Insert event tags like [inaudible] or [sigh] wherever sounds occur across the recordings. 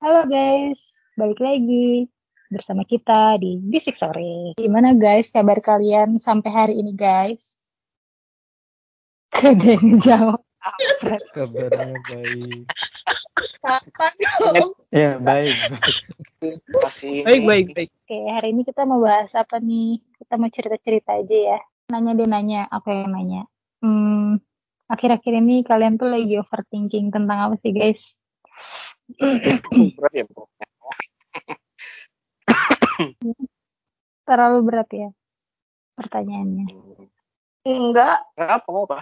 Halo guys, balik lagi bersama kita di Bisik Sore. Gimana guys kabar kalian sampai hari ini guys? [laughs] Yang jawab. Kabarnya baik. Kapan dong? Ya baik. Baik, baik, baik. Oke, hari ini kita mau bahas apa nih? Kita mau cerita-cerita aja ya. Nanya deh nanya, apa yang nanya? Hmm, akhir-akhir ini kalian tuh lagi overthinking tentang apa sih guys? Berat ya bro. Terlalu berat ya pertanyaannya. Enggak, Nggak apa apa.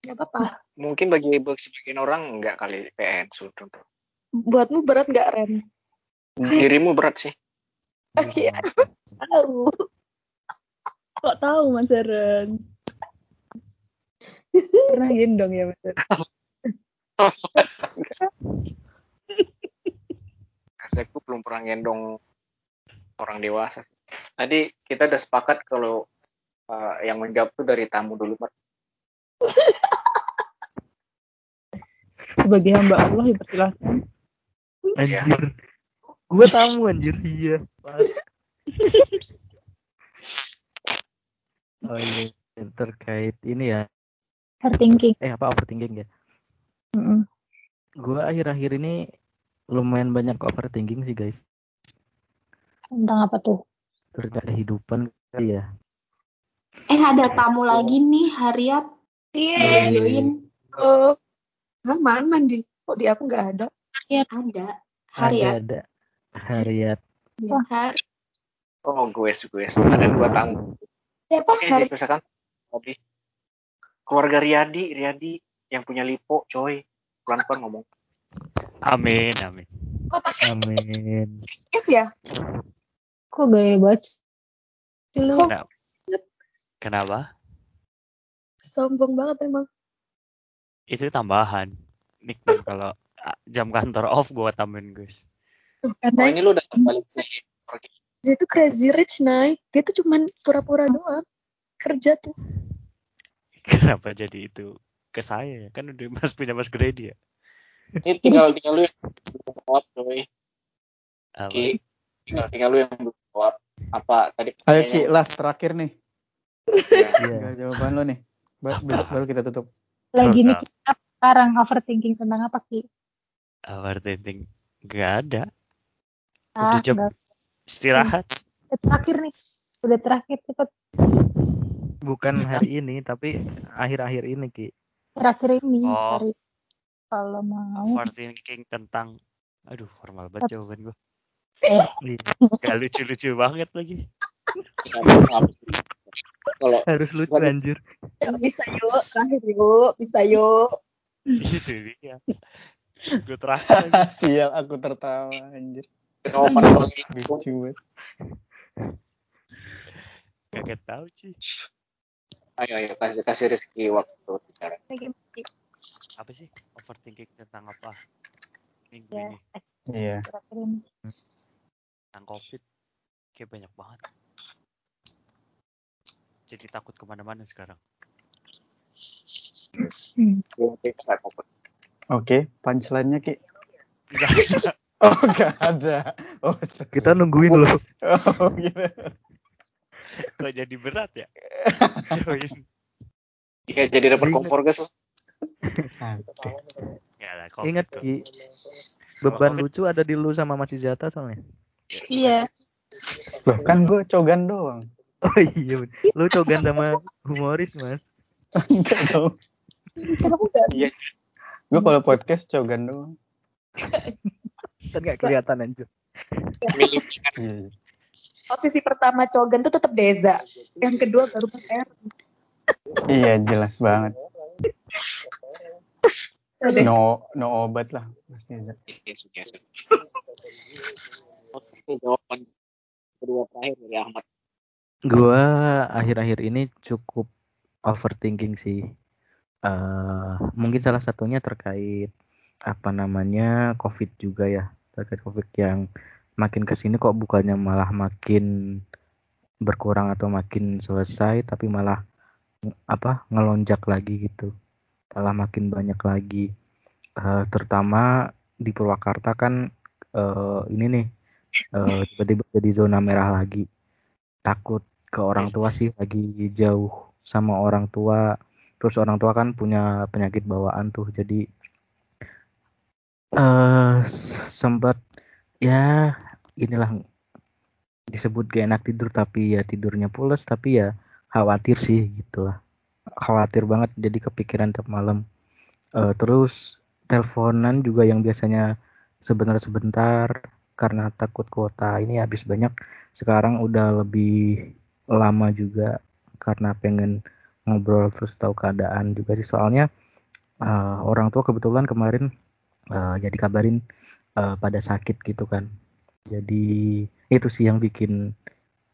enggak apa-apa. Mungkin bagi bagi sebagian orang nggak kali PN sudah. Buatmu berat nggak, Ren? Dirimu berat sih. Iya. Tahu. Kok tahu Mas Eren? Pernah gendong ya Mas Eren? [laughs] Saya belum pernah gendong orang dewasa. Tadi kita udah sepakat kalau uh, yang menjawab tuh dari tamu dulu, Mat. Sebagai hamba Allah dipersilahkan. Anjir. Gua tamu anjir iya. Pas. Oh iya terkait ini ya. Overthinking. Eh apa overthinking ya? Mm-mm. Gua akhir-akhir ini lumayan banyak overthinking sih guys. Tentang apa tuh? Terkait kehidupan kali ya. Eh ada tamu lagi nih Haryat Iya. join Oh. Hah, mana di? Kok di aku nggak ada? ada Ada Haryat ada. Hariat. Har Oh, gue gue ada dua tamu. Siapa? Oke, Hari dipersilakan. Tadi keluarga Riyadi, Riyadi yang punya lipo, coy. Pelan-pelan ngomong. Amin, amin. kok pakai Amin. es ya? Kok gaya banget? lu? Kenapa? Kenapa? sombong banget emang. Itu tambahan. Nickname kalau ah, jam kantor off gua tambahin guys. Tuh, Oh, ini lu udah balik dia tuh crazy rich naik. Dia tuh cuman pura-pura doang. Kerja tuh. [laughs] Kenapa jadi itu ke saya ya? Kan udah mas punya mas Grady ya. Ini tinggal tinggal lu yang belum jawab, coy. Ki, tinggal tinggal lu yang belum jawab. Apa tadi? Ayo Ki, last terakhir nih. Ya. Iya. Jawaban lo nih. Ba- baru, baru kita tutup. Lagi mikir apa sekarang overthinking tentang apa Ki? Overthinking nggak ada. Ah, Udah jam nggak. istirahat. Udah terakhir nih. Udah terakhir cepet. Bukan hari ini tapi akhir-akhir ini Ki. Terakhir ini Oh. hari kalau mau. Overthinking tentang aduh formal banget jawaban gua. Eh. Gak lucu-lucu banget lagi. Kalau Harus lucu anjir. Bisa yuk, terakhir yuk. Bisa yuk. Itu dia. Gue terakhir. [laughs] Sial aku tertawa anjir. itu, Lucu banget. Kaget tahu sih. ayo ayo kasih kasih rezeki waktu bicara. Apa sih overthinking tentang apa? Minggu Ya, ini Iya. ini. tentang covid kayak banyak banget. Jadi takut ke mana-mana sekarang. Oke, punchline-nya Ki. Enggak. [laughs] Oh, enggak ada. Oh, Kita nungguin loh. oh gitu. Kok jadi berat ya? [laughs] Join. Iya jadi dapat kompor gas lah. [laughs] Oke. Lah, COVID Ingat kok. Ki, beban COVID lucu ada di lu sama Mas Izata soalnya. Iya. Loh, kan gue cogan doang. Oh iya, lu cogan sama humoris Mas. Enggak dong. Iya. Gue kalau podcast cogan doang. Kan gak kelihatan anjir. Iya. Posisi pertama Cogan tuh tetap Deza. Yang kedua baru Mas Aaron. Iya, jelas banget. No, no obat lah, Mas Neza. Iya. Oke, jawaban kedua terakhir dari Ahmad. Gua akhir-akhir ini cukup overthinking sih. eh mungkin salah satunya terkait apa namanya COVID juga ya. Terkait COVID yang makin ke sini kok bukannya malah makin berkurang atau makin selesai, tapi malah apa ngelonjak lagi gitu. Malah makin banyak lagi. Eh, terutama di Purwakarta kan eh, ini nih eh, tiba-tiba jadi zona merah lagi takut ke orang tua sih lagi jauh sama orang tua terus orang tua kan punya penyakit bawaan tuh jadi eh sempat ya inilah disebut gak enak tidur tapi ya tidurnya pules tapi ya khawatir sih gitulah khawatir banget jadi kepikiran tiap malam. Eh, terus teleponan juga yang biasanya sebentar-sebentar karena takut kuota ini habis banyak sekarang udah lebih lama juga karena pengen ngobrol terus tahu keadaan juga sih. Soalnya eh, orang tua kebetulan kemarin eh, jadi kabarin eh, pada sakit gitu kan. Jadi itu sih yang bikin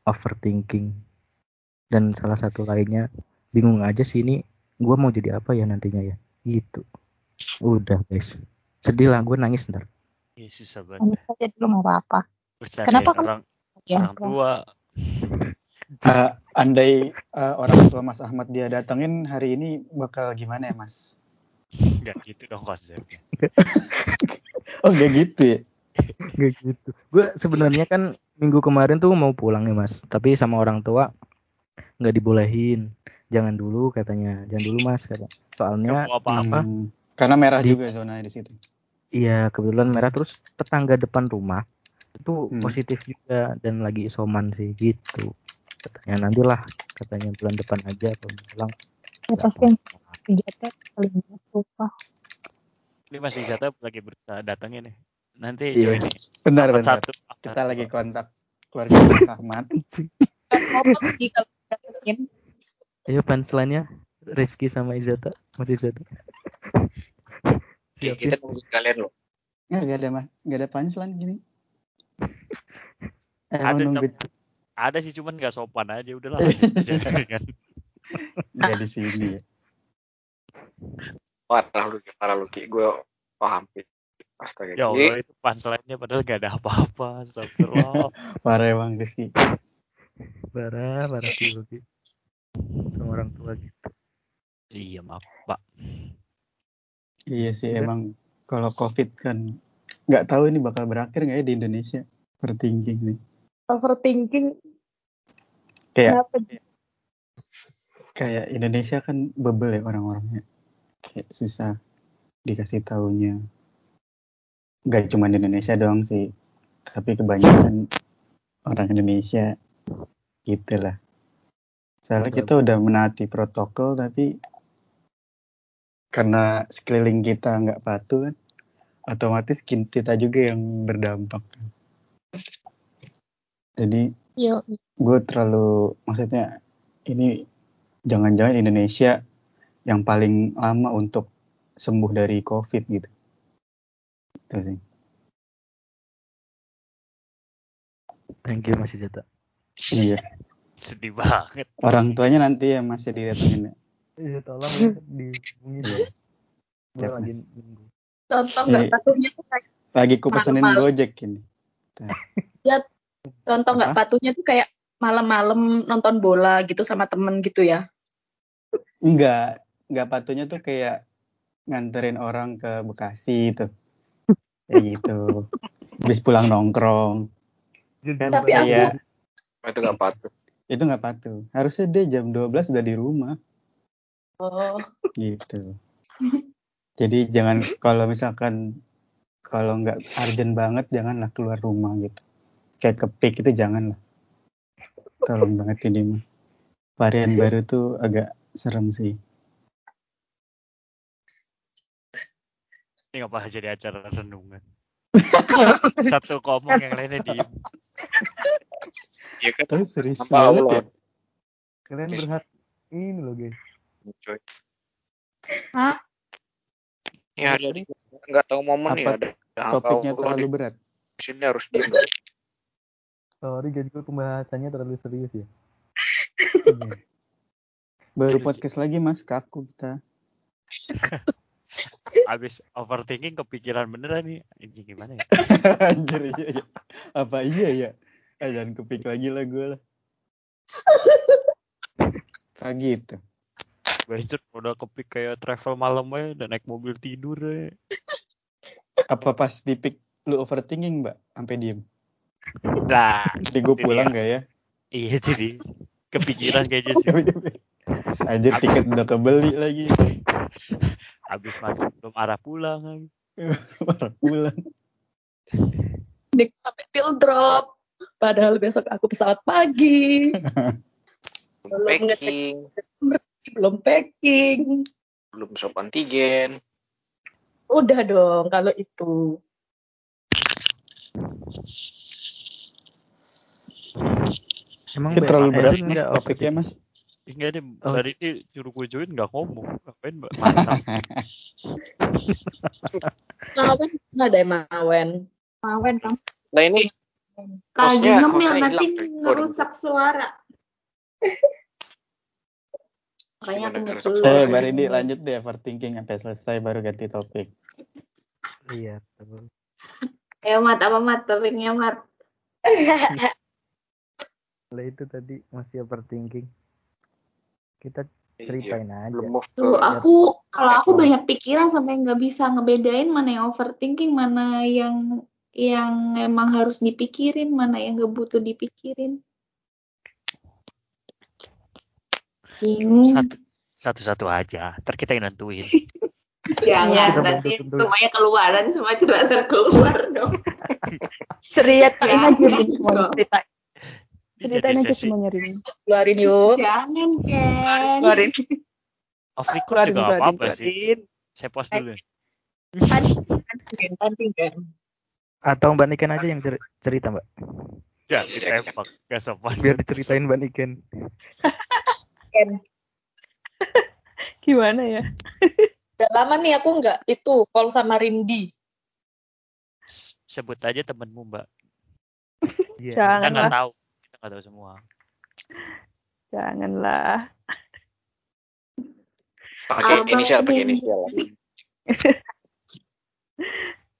overthinking. Dan salah satu lainnya bingung aja sih ini gue mau jadi apa ya nantinya ya gitu udah guys sedih lah gue nangis ntar Iya susah banget. Aja dulu nggak apa-apa. Bercandain Kenapa kamu- orang Ya, orang tua [laughs] Eh, andai eh, orang tua Mas Ahmad dia datengin hari ini bakal gimana ya Mas? nggak gitu dong konsepnya. [laughs] Oh gak gitu ya? Gak gitu. Gue sebenarnya kan minggu kemarin tuh mau pulang ya mas, tapi sama orang tua nggak dibolehin. Jangan dulu katanya, jangan dulu mas kata. Soalnya Kamu apa-apa Hmm, karena merah Di- juga zona di situ. iya kebetulan merah terus tetangga depan rumah itu Hmm. positif juga dan lagi isoman sih gitu. Katanya nantilah katanya bulan depan aja kalau mau pulang. ya pasti yang lupa. ini masih jatuh lagi berusaha datangnya nih. Nanti Iya. join. Bentar, Apa bentar. satu, apa Kita lagi kontak keluarga Ahmad. Ngomong sih kalau datengin. Ayo punchline-nya Rizky sama Izata, Mas Izata. Siap [laughs] kita ya. tunggu kalian loh. Nggak, nggak ada mas, nggak ada punchline gini. Eh, [laughs] Ada, nunggu Ada sih cuman nggak sopan aja udahlah. [laughs] aja, kan. di sini ya. Parah lu, parah lu. Gue paham. Astaga. Ya. Allah itu punchline-nya padahal gak ada apa-apa. Astagfirullah. Parah emang Rizky. Parah, parah sih. Sama orang tua gitu. iya maaf Pak. Iya sih Udah. emang kalau COVID kan nggak tahu ini bakal berakhir nggak ya di Indonesia. Overthinking nih. Overthinking Kayak kenapa? kayak Indonesia kan bebel ya orang-orangnya. Kayak susah dikasih taunya. Gak cuma di Indonesia doang sih. Tapi kebanyakan orang Indonesia gitulah. Soalnya kita udah menaati protokol tapi karena sekeliling kita nggak patuh kan otomatis kita juga yang berdampak. Jadi Yuk, gue terlalu maksudnya ini jangan-jangan Indonesia yang paling lama untuk sembuh dari COVID gitu. Itu sih. Thank you Mas Izata. Iya. Sedih banget. Orang tuanya nanti yang masih didatengin. ya. Iya tolong ya dihubungin ya. Gue lagi nunggu. Contoh nggak Iya. patuhnya tuh kayak Lagi ku pesenin Malam-malam. Gojek ini. contoh nggak patuhnya tuh kayak malam-malam nonton bola gitu sama temen gitu ya. Enggak, enggak patuhnya tuh kayak nganterin orang ke Bekasi itu. Kayak gitu. [laughs] Habis pulang nongkrong. Kan Tapi aku- kayak Itu gak patut. Itu nggak patuh. Harusnya dia jam 12 udah di rumah. Oh, gitu jadi jangan kalau misalkan kalau nggak urgent banget janganlah keluar rumah gitu kayak ke peak itu janganlah tolong banget ini mah varian baru tuh agak serem sih Ini ngapa jadi acara renungan. [laughs] Satu ngomong yang lainnya diem. Iya kan? tapi serius Apa banget ya Kalian berhak ini loh guys. Coy. Hah? Hari ini nggak tahu momen nih Apa ada. ada topiknya Allah terlalu di berat sini harus diem. Sorry guys, gue pembahasannya terlalu serius ya. Iya. baru Jadi- podcast lagi mas kaku kita [laughs] Abis overthinking kepikiran beneran nih. Ini gimana ya? [laughs] anjir iya, iya. apa iya ya ah, jangan kepik lagi lah gue lah. Kayak [laughs] gitu. Benjot udah kepik kayak travel malam aja dan naik mobil tidur ya. apa pas dipik lu overthinking mbak? Sampai diem? Nah, jadi gue itu pulang gak ya? Iya jadi kepikiran kayaknya [laughs] sih. Anjir tiket udah kebeli lagi. Habis maghrib belum arah pulang lagi. [laughs] Marah pulang. Dik sampai till drop. Padahal besok aku pesawat pagi. [laughs] Belum packing bersih, belum packing. belum swab antigen Udah dong kalau itu. Emang Mbak terlalu berat Erin mas nggak topiknya mas Enggak deh, Oh. dari ini suruh gue join nggak ngomong. Ngapain mbak? Mantap. Mawen nggak ada Mawen. Mawen kan. nah ini Lagi ngemil hostnya nanti ngerusak suara. [laughs] Makanya aku keluar. eh suara? baru ini lanjut deh overthinking sampai selesai baru ganti topik Iya. betul. Ayo [laughs] mat apa mat topiknya mat. [laughs] Lah itu tadi masih overthinking. Kita Iya, ceritain aja. move ke Tuh aku kalau aku banyak pikiran sampai nggak bisa ngebedain mana yang overthinking, mana yang yang emang harus dipikirin, mana yang nggak butuh dipikirin. Bingung. Satu satu-satu aja. Ntar kita yang nentuin. [laughs] Jangan nanti semuanya keluaran, semua curhatan keluar dong. [laughs] Ceritain aja semua cerita. Ini Ceritain jadi aja semuanya Rin. Keluarin yuk. Jangan Ken. Keluarin, off record juga apa-apa sih. Saya pause dulu. Pancing, pancing kan. Atau Mbak Niken aja yang cer- cerita Mbak. Jangan ditembak. Gak sopan. Biar diceritain Mbak Niken. [laughs] Gimana ya? Udah lama nih aku nggak itu call sama Rindi. Sebut aja temenmu mbak. Iya. Kita Jangan nggak lah, tahu. Kita nggak tahu semua. janganlah. pakai inisial pakai inisial [laughs]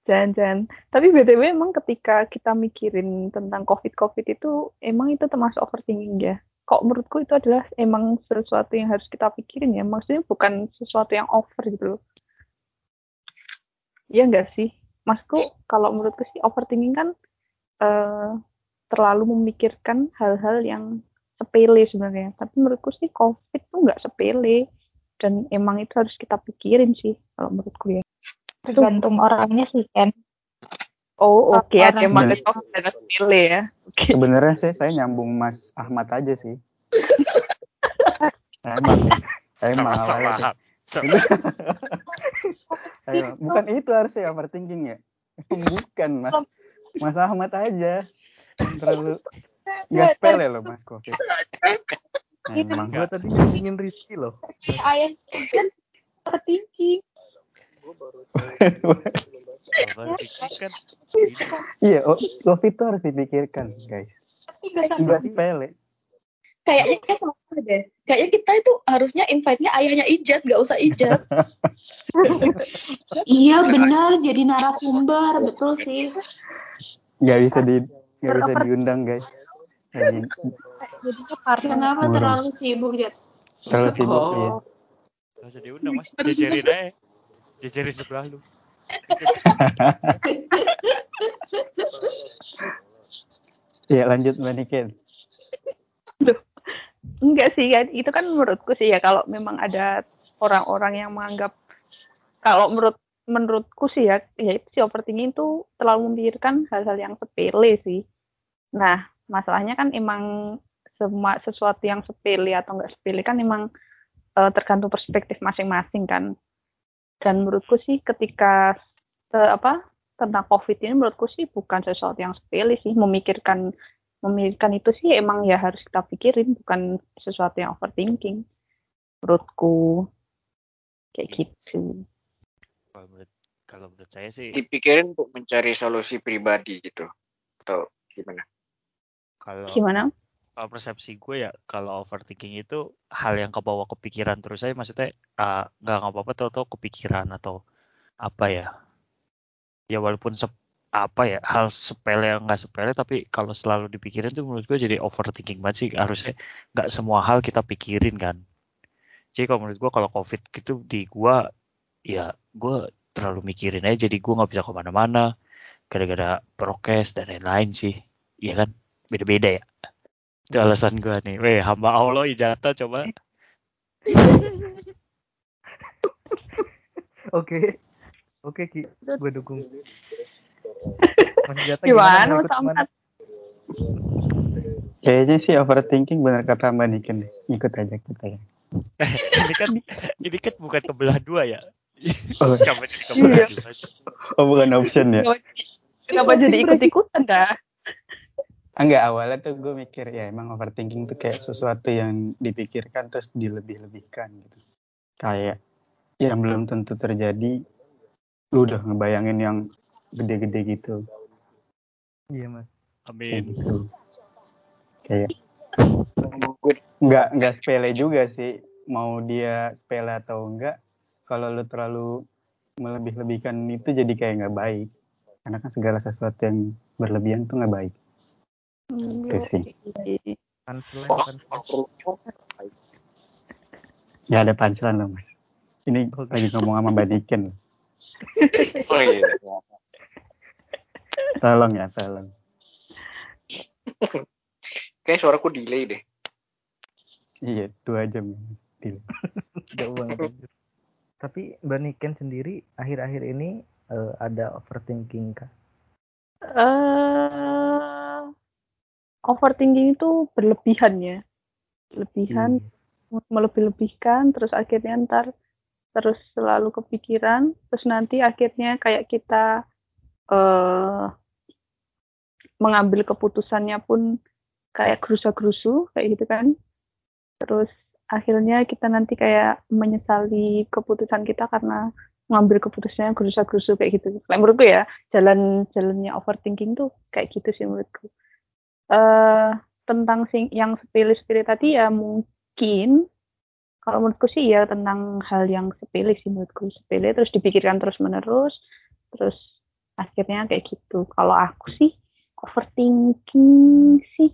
Jangan, jangan. Tapi BTW emang ketika kita mikirin tentang COVID-COVID itu, emang itu termasuk overthinking ya? Kok menurutku itu adalah emang sesuatu yang harus kita pikirin ya? Maksudnya bukan sesuatu yang over gitu loh. Iya nggak sih? Maksudku, kalau menurutku sih overthinking kan eh, terlalu memikirkan hal-hal yang sepele sebenarnya. Tapi menurutku sih COVID tuh nggak sepele. Dan emang itu harus kita pikirin sih, kalau menurutku ya. Tergantung orangnya sih kan. Oh, oke. Ada yang Orang- pakai top dan pilih ya. Oke. sebenarnya sih saya nyambung Mas Ahmad aja sih [laughs] emang emang Sama-sama. Emang. [laughs] bukan itu harusnya overthinking ya [laughs] bukan Mas Mas Ahmad aja Yang terlalu nggak sepele loh Mas Covid emang Gua tadi nyambungin Rizky loh. Ayah kan overthinking. Overthinking [laughs] kan ini iya oh, Covid itu harus dipikirkan guys Tapi nggak sampai nggak sepele Kayaknya sama deh. Kayaknya kita itu harusnya invite-nya ayahnya Ijat, nggak usah Ijat. [laughs] Iya benar jadi narasumber betul sih. nggak bisa di nggak bisa diundang guys Lagi jadinya partner. Kenapa terlalu sibuk ya? terlalu sibuk Oh. ya nggak usah diundang mas. Jejerin aja. Jejerin sebelah lu. [laughs] ya lanjut Mbak Niken Enggak sih, kan itu kan menurutku sih ya kalau memang ada orang-orang yang menganggap kalau menurut menurutku sih ya, ya itu sih overthinking itu terlalu memikirkan hal-hal yang sepele sih. Nah, masalahnya kan emang semua sesuatu yang sepele atau enggak sepele kan emang eh, tergantung perspektif masing-masing kan. Dan menurutku sih ketika eh, apa tentang COVID ini menurutku sih bukan sesuatu yang sepele sih. Memikirkan memikirkan itu sih emang ya harus kita pikirin bukan sesuatu yang overthinking menurutku. Kayak gitu. Kalau menurut kalau menurut saya sih dipikirin untuk mencari solusi pribadi gitu atau gimana? Kalau gimana kalau persepsi gue ya kalau overthinking itu hal yang kebawa kepikiran terus saya maksudnya ah, nggak nggak apa-apa tuh kepikiran atau apa ya ya walaupun sep- apa ya hal sepele yang nggak sepele tapi kalau selalu dipikirin tuh menurut gue jadi overthinking banget sih harusnya nggak semua hal kita pikirin kan jadi kalau menurut gue kalau covid gitu di gue ya gue terlalu mikirin aja jadi gue nggak bisa ke mana-mana gara-gara prokes dan lain-lain sih. Iya kan? Beda-beda ya. Itu alasan gua nih. Weh, hamba Allah ijata coba. Oke. Oke Ki, gue dukung. Gimana ke mana? Ahmad? Kayaknya sih overthinking benar kata Mbak Niken. Ikut aja kita ya. [laughs] ini kan ini kan bukan kebelah dua ya. Oh. Kenapa jadi kebelah Iya. dua? Oh bukan option ya? Kenapa jadi ikut-ikutan dah? Enggak awalnya tuh gue mikir ya emang overthinking tuh kayak sesuatu yang dipikirkan terus dilebih-lebihkan gitu. Kayak yang belum tentu terjadi, lu udah ngebayangin yang gede-gede gitu. Iya mas. Kayak Amin. gitu. Kayak nggak nggak sepele juga sih mau dia sepele atau enggak kalau lu terlalu melebih-lebihkan itu jadi kayak nggak baik karena kan segala sesuatu yang berlebihan tuh nggak baik itu sih Punchline, Wah, punchline. ya ada punchline loh mas ini lagi ngomong sama mbak Niken [laughs] oh iya. tolong ya tolong Kayak suaraku delay deh. iya dua jam Deal. Jauh banget. anjir. Tapi Mbak Niken sendiri akhir-akhir ini eh, ada overthinking kah? eh overthinking itu berlebihan ya. Lebihan, Iya. melebih-lebihkan, terus akhirnya ntar terus selalu kepikiran, terus nanti akhirnya kayak kita eh mengambil keputusannya pun kayak gerusa-gerusu kayak gitu kan. Terus akhirnya kita nanti kayak menyesali keputusan kita karena mengambil keputusannya gerusa-gerusu kayak gitu. Kayak menurutku ya, jalan-jalannya overthinking tuh kayak gitu sih menurutku. Eh tentang sing yang sepele-sepele tadi ya mungkin kalau menurutku sih ya tentang hal yang sepele sih menurutku. Sepele terus dipikirkan terus menerus terus akhirnya kayak gitu. Kalau aku sih overthinking sih.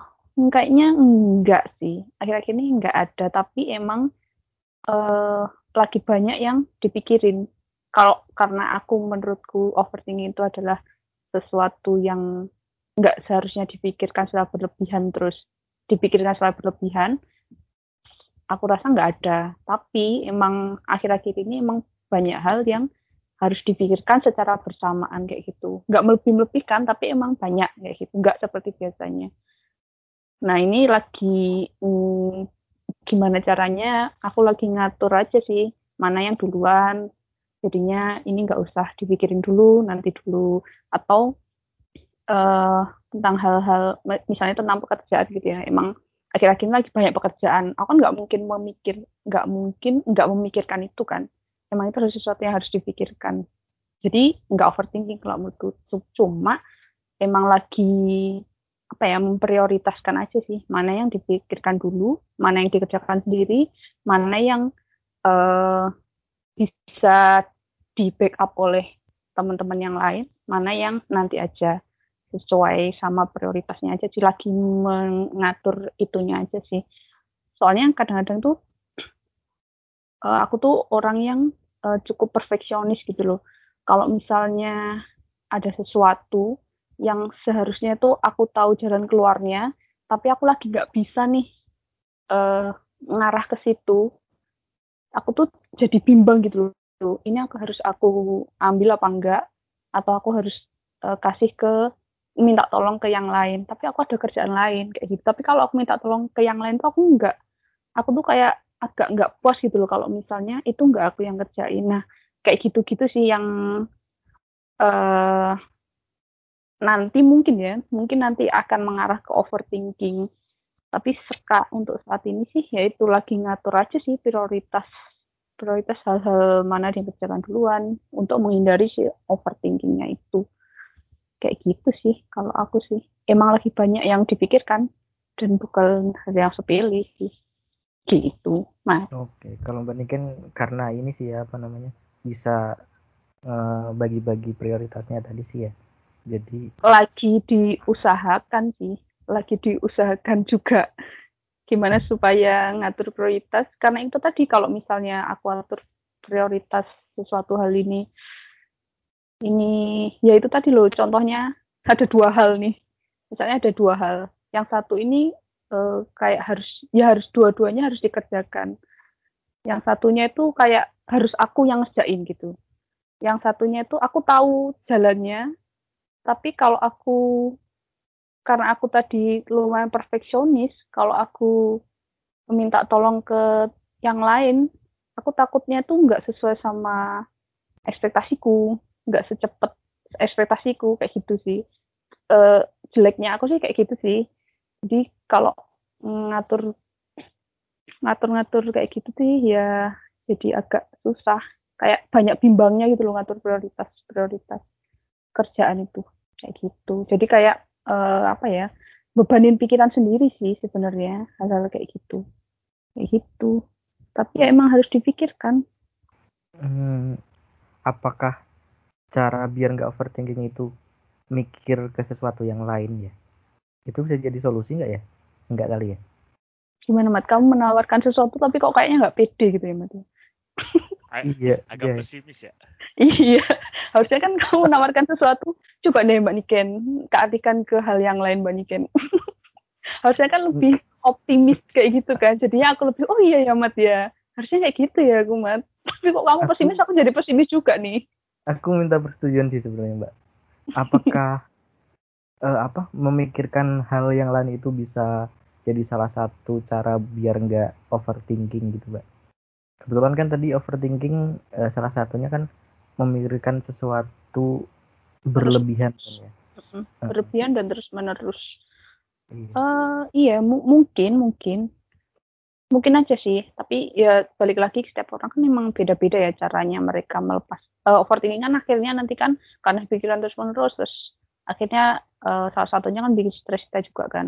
Oh, kayaknya enggak sih. Akhir-akhir ini enggak ada tapi emang eh lagi banyak yang dipikirin. Kalau karena aku menurutku overthinking itu adalah sesuatu yang nggak seharusnya dipikirkan secara berlebihan terus dipikirkan secara berlebihan aku rasa nggak ada. Tapi emang akhir-akhir ini emang banyak hal yang harus dipikirkan secara bersamaan kayak gitu. Nggak melebih-melebihkan tapi emang banyak kayak gitu. Nggak seperti biasanya. Nah ini lagi hmm, gimana caranya? Aku lagi ngatur aja sih mana yang duluan. Jadinya ini nggak usah dipikirin dulu nanti dulu. Atau eh tentang hal-hal misalnya tentang pekerjaan gitu ya. Emang akhir-akhir ini lagi banyak pekerjaan. Aku kan nggak mungkin memikir nggak mungkin nggak memikirkan itu kan. Emang itu sesuatu yang harus dipikirkan. Jadi nggak overthinking kalau menurutku. Cuma emang lagi apa ya memprioritaskan aja sih. Mana yang dipikirkan dulu mana yang dikerjakan sendiri mana yang eh, bisa di backup oleh teman-teman yang lain mana yang nanti aja sesuai sama prioritasnya aja sih lagi mengatur itunya aja sih. Soalnya kadang-kadang tuh [clears throat] eh, aku tuh orang yang eh, cukup perfeksionis gitu loh. Kalau misalnya ada sesuatu yang seharusnya tuh aku tahu jalan keluarnya tapi aku lagi nggak bisa nih eh, ngarah ke situ aku tuh jadi bimbang gitu loh. Ini aku harus aku ambil apa enggak? Atau aku harus eh, kasih ke minta tolong ke yang lain. Tapi aku ada kerjaan lain kayak gitu. Tapi kalau aku minta tolong ke yang lain tuh aku enggak. Aku tuh kayak agak nggak puas gitu loh kalau misalnya itu enggak aku yang kerjain. Nah kayak gitu-gitu sih yang eh nanti mungkin ya mungkin nanti akan mengarah ke overthinking. Tapi seka untuk saat ini sih ya itu lagi ngatur aja sih prioritas prioritas hal-hal mana yang dikerjakan duluan untuk menghindari si overthinkingnya itu kayak gitu sih kalau aku sih. Emang lagi banyak yang dipikirkan dan bukan hal yang sepele sih. Gitu mas. Oke, kalau Mbak Niken karena ini sih ya apa namanya bisa eh, bagi-bagi prioritasnya tadi sih ya. Jadi lagi diusahakan sih lagi diusahakan juga gimana supaya ngatur prioritas. Karena itu tadi kalau misalnya aku atur prioritas sesuatu hal ini ini ya itu tadi loh contohnya ada dua hal nih. Misalnya ada dua hal. Yang satu ini eh, kayak harus ya harus dua-duanya harus dikerjakan. Yang satunya itu kayak harus aku yang ngerjain gitu. Yang satunya itu aku tahu jalannya tapi kalau aku karena aku tadi lumayan perfeksionis kalau aku meminta tolong ke yang lain aku takutnya tuh nggak sesuai sama ekspektasiku nggak secepat ekspektasiku kayak gitu sih. Eh jeleknya aku sih kayak gitu sih. Jadi kalau ngatur ngatur-ngatur kayak gitu sih ya jadi agak susah. Kayak banyak bimbangnya gitu loh ngatur prioritas prioritas kerjaan itu. Kayak gitu. Jadi kayak eh, apa ya bebanin pikiran sendiri sih sebenarnya hal-hal kayak gitu. Kayak gitu. Tapi ya emang harus dipikirkan. Hmm, apakah cara biar nggak overthinking itu mikir ke sesuatu yang lain ya? Itu bisa jadi solusi nggak ya? Nggak kali ya? gimana mat kamu menawarkan sesuatu tapi kok kayaknya nggak pede gitu ya mat Iya, agak iya. pesimis ya. iya harusnya kan kamu menawarkan sesuatu coba deh mbak Niken keartikan ke hal yang lain mbak Niken [laughs] harusnya kan lebih optimis kayak gitu kan jadinya aku lebih oh iya ya mat ya harusnya kayak gitu ya aku mat [laughs] tapi kok kamu pesimis aku jadi pesimis juga nih Aku minta persetujuan sih sebenarnya Mbak. Apakah [laughs] eh, apa memikirkan hal yang lain itu bisa jadi salah satu cara biar nggak overthinking gitu Mbak? Kebetulan kan tadi overthinking eh, salah satunya kan memikirkan sesuatu berlebihan kan ya. Berlebihan dan terus menerus Iya. Eh iya mu- mungkin mungkin mungkin aja sih tapi ya balik lagi setiap orang kan memang beda-beda ya caranya mereka melepas eh, overthinking kan akhirnya nanti kan karena pikiran terus menerus terus akhirnya eh, salah satunya kan bikin stres kita juga kan.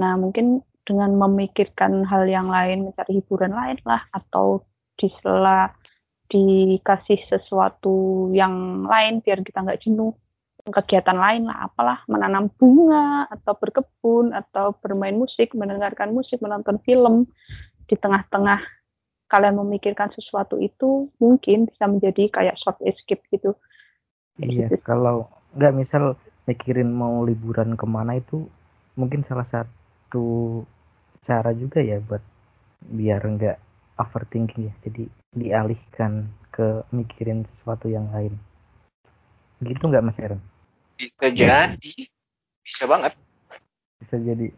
Nah mungkin dengan memikirkan hal yang lain mencari hiburan lain lah atau di sela dikasih sesuatu yang lain biar kita nggak jenuh kegiatan lain lah apalah menanam bunga atau berkebun atau bermain musik mendengarkan musik menonton film di tengah-tengah kalian memikirkan sesuatu itu mungkin bisa menjadi kayak short escape gitu Iya, gitu. kalau nggak misal mikirin mau liburan ke mana itu mungkin salah satu cara juga ya buat biar nggak overthinking ya. Jadi dialihkan ke mikirin sesuatu yang lain. Gitu nggak Mas Aaron? Bisa jadi, bisa banget, Bisa jadi.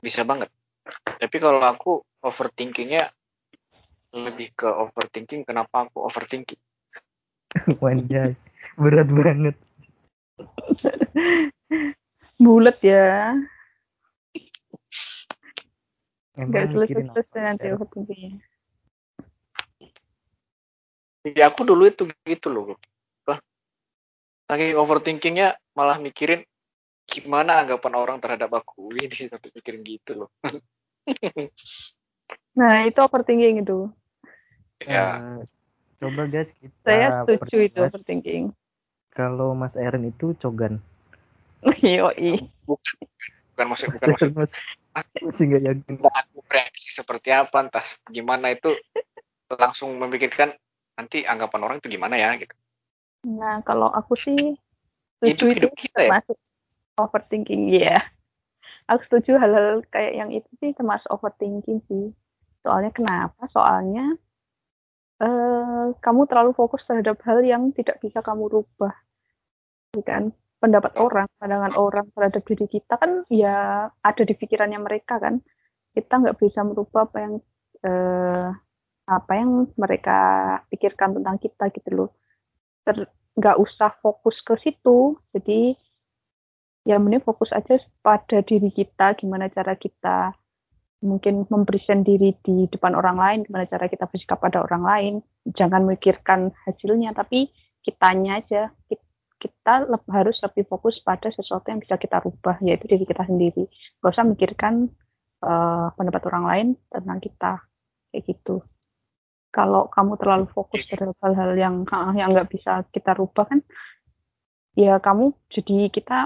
bisa banget. Tapi kalau aku overthinkingnya lebih ke overthinking. Kenapa aku overthinking? [laughs] Wanjay, berat banget. [laughs] bulat ya nggak mikirin selesai apa, nanti overthinkingnya Ya aku dulu itu gitu loh. Saking overthinkingnya malah mikirin gimana anggapan orang terhadap aku [laughs] ini sampai mikirin gitu loh. Nah itu overthinking itu ya, Eh, coba guys kita saya setuju itu overthinking kalau Mas Aaron itu cogan. [laughs] yoi bukan bukan maksud bukan Mas maksud Aaron mas, nggak yakin. entah aku reaksi seperti apa entah gimana itu langsung memikirkan nanti anggapan orang itu gimana ya gitu. nah kalau aku sih setuju Hidup itu hidup kita ya. termasuk overthinking ya aku setuju hal-hal kayak yang itu sih termasuk overthinking sih. Soalnya kenapa? Soalnya eh kamu terlalu fokus terhadap hal yang tidak bisa kamu rubah ya kan? Pendapat orang pandangan orang terhadap diri kita kan ya ada di pikirannya mereka kan. Kita nggak bisa merubah apa yang eh, apa yang mereka pikirkan tentang kita gitu loh. Ter- nggak usah fokus ke situ. Jadi ya mending fokus aja pada diri kita gimana cara kita mungkin mempresent diri di depan orang lain gimana cara kita bersikap pada orang lain. Jangan memikirkan hasilnya tapi kitanya aja. Ki- kita harus lebih fokus pada sesuatu yang bisa kita rubah yaitu diri kita sendiri. Gak usah mikirkan eh, pendapat orang lain tentang kita. Kayak gitu. Kalau kamu terlalu fokus terhadap hal-hal yang yang nggak bisa kita rubah kan ya kamu jadi kita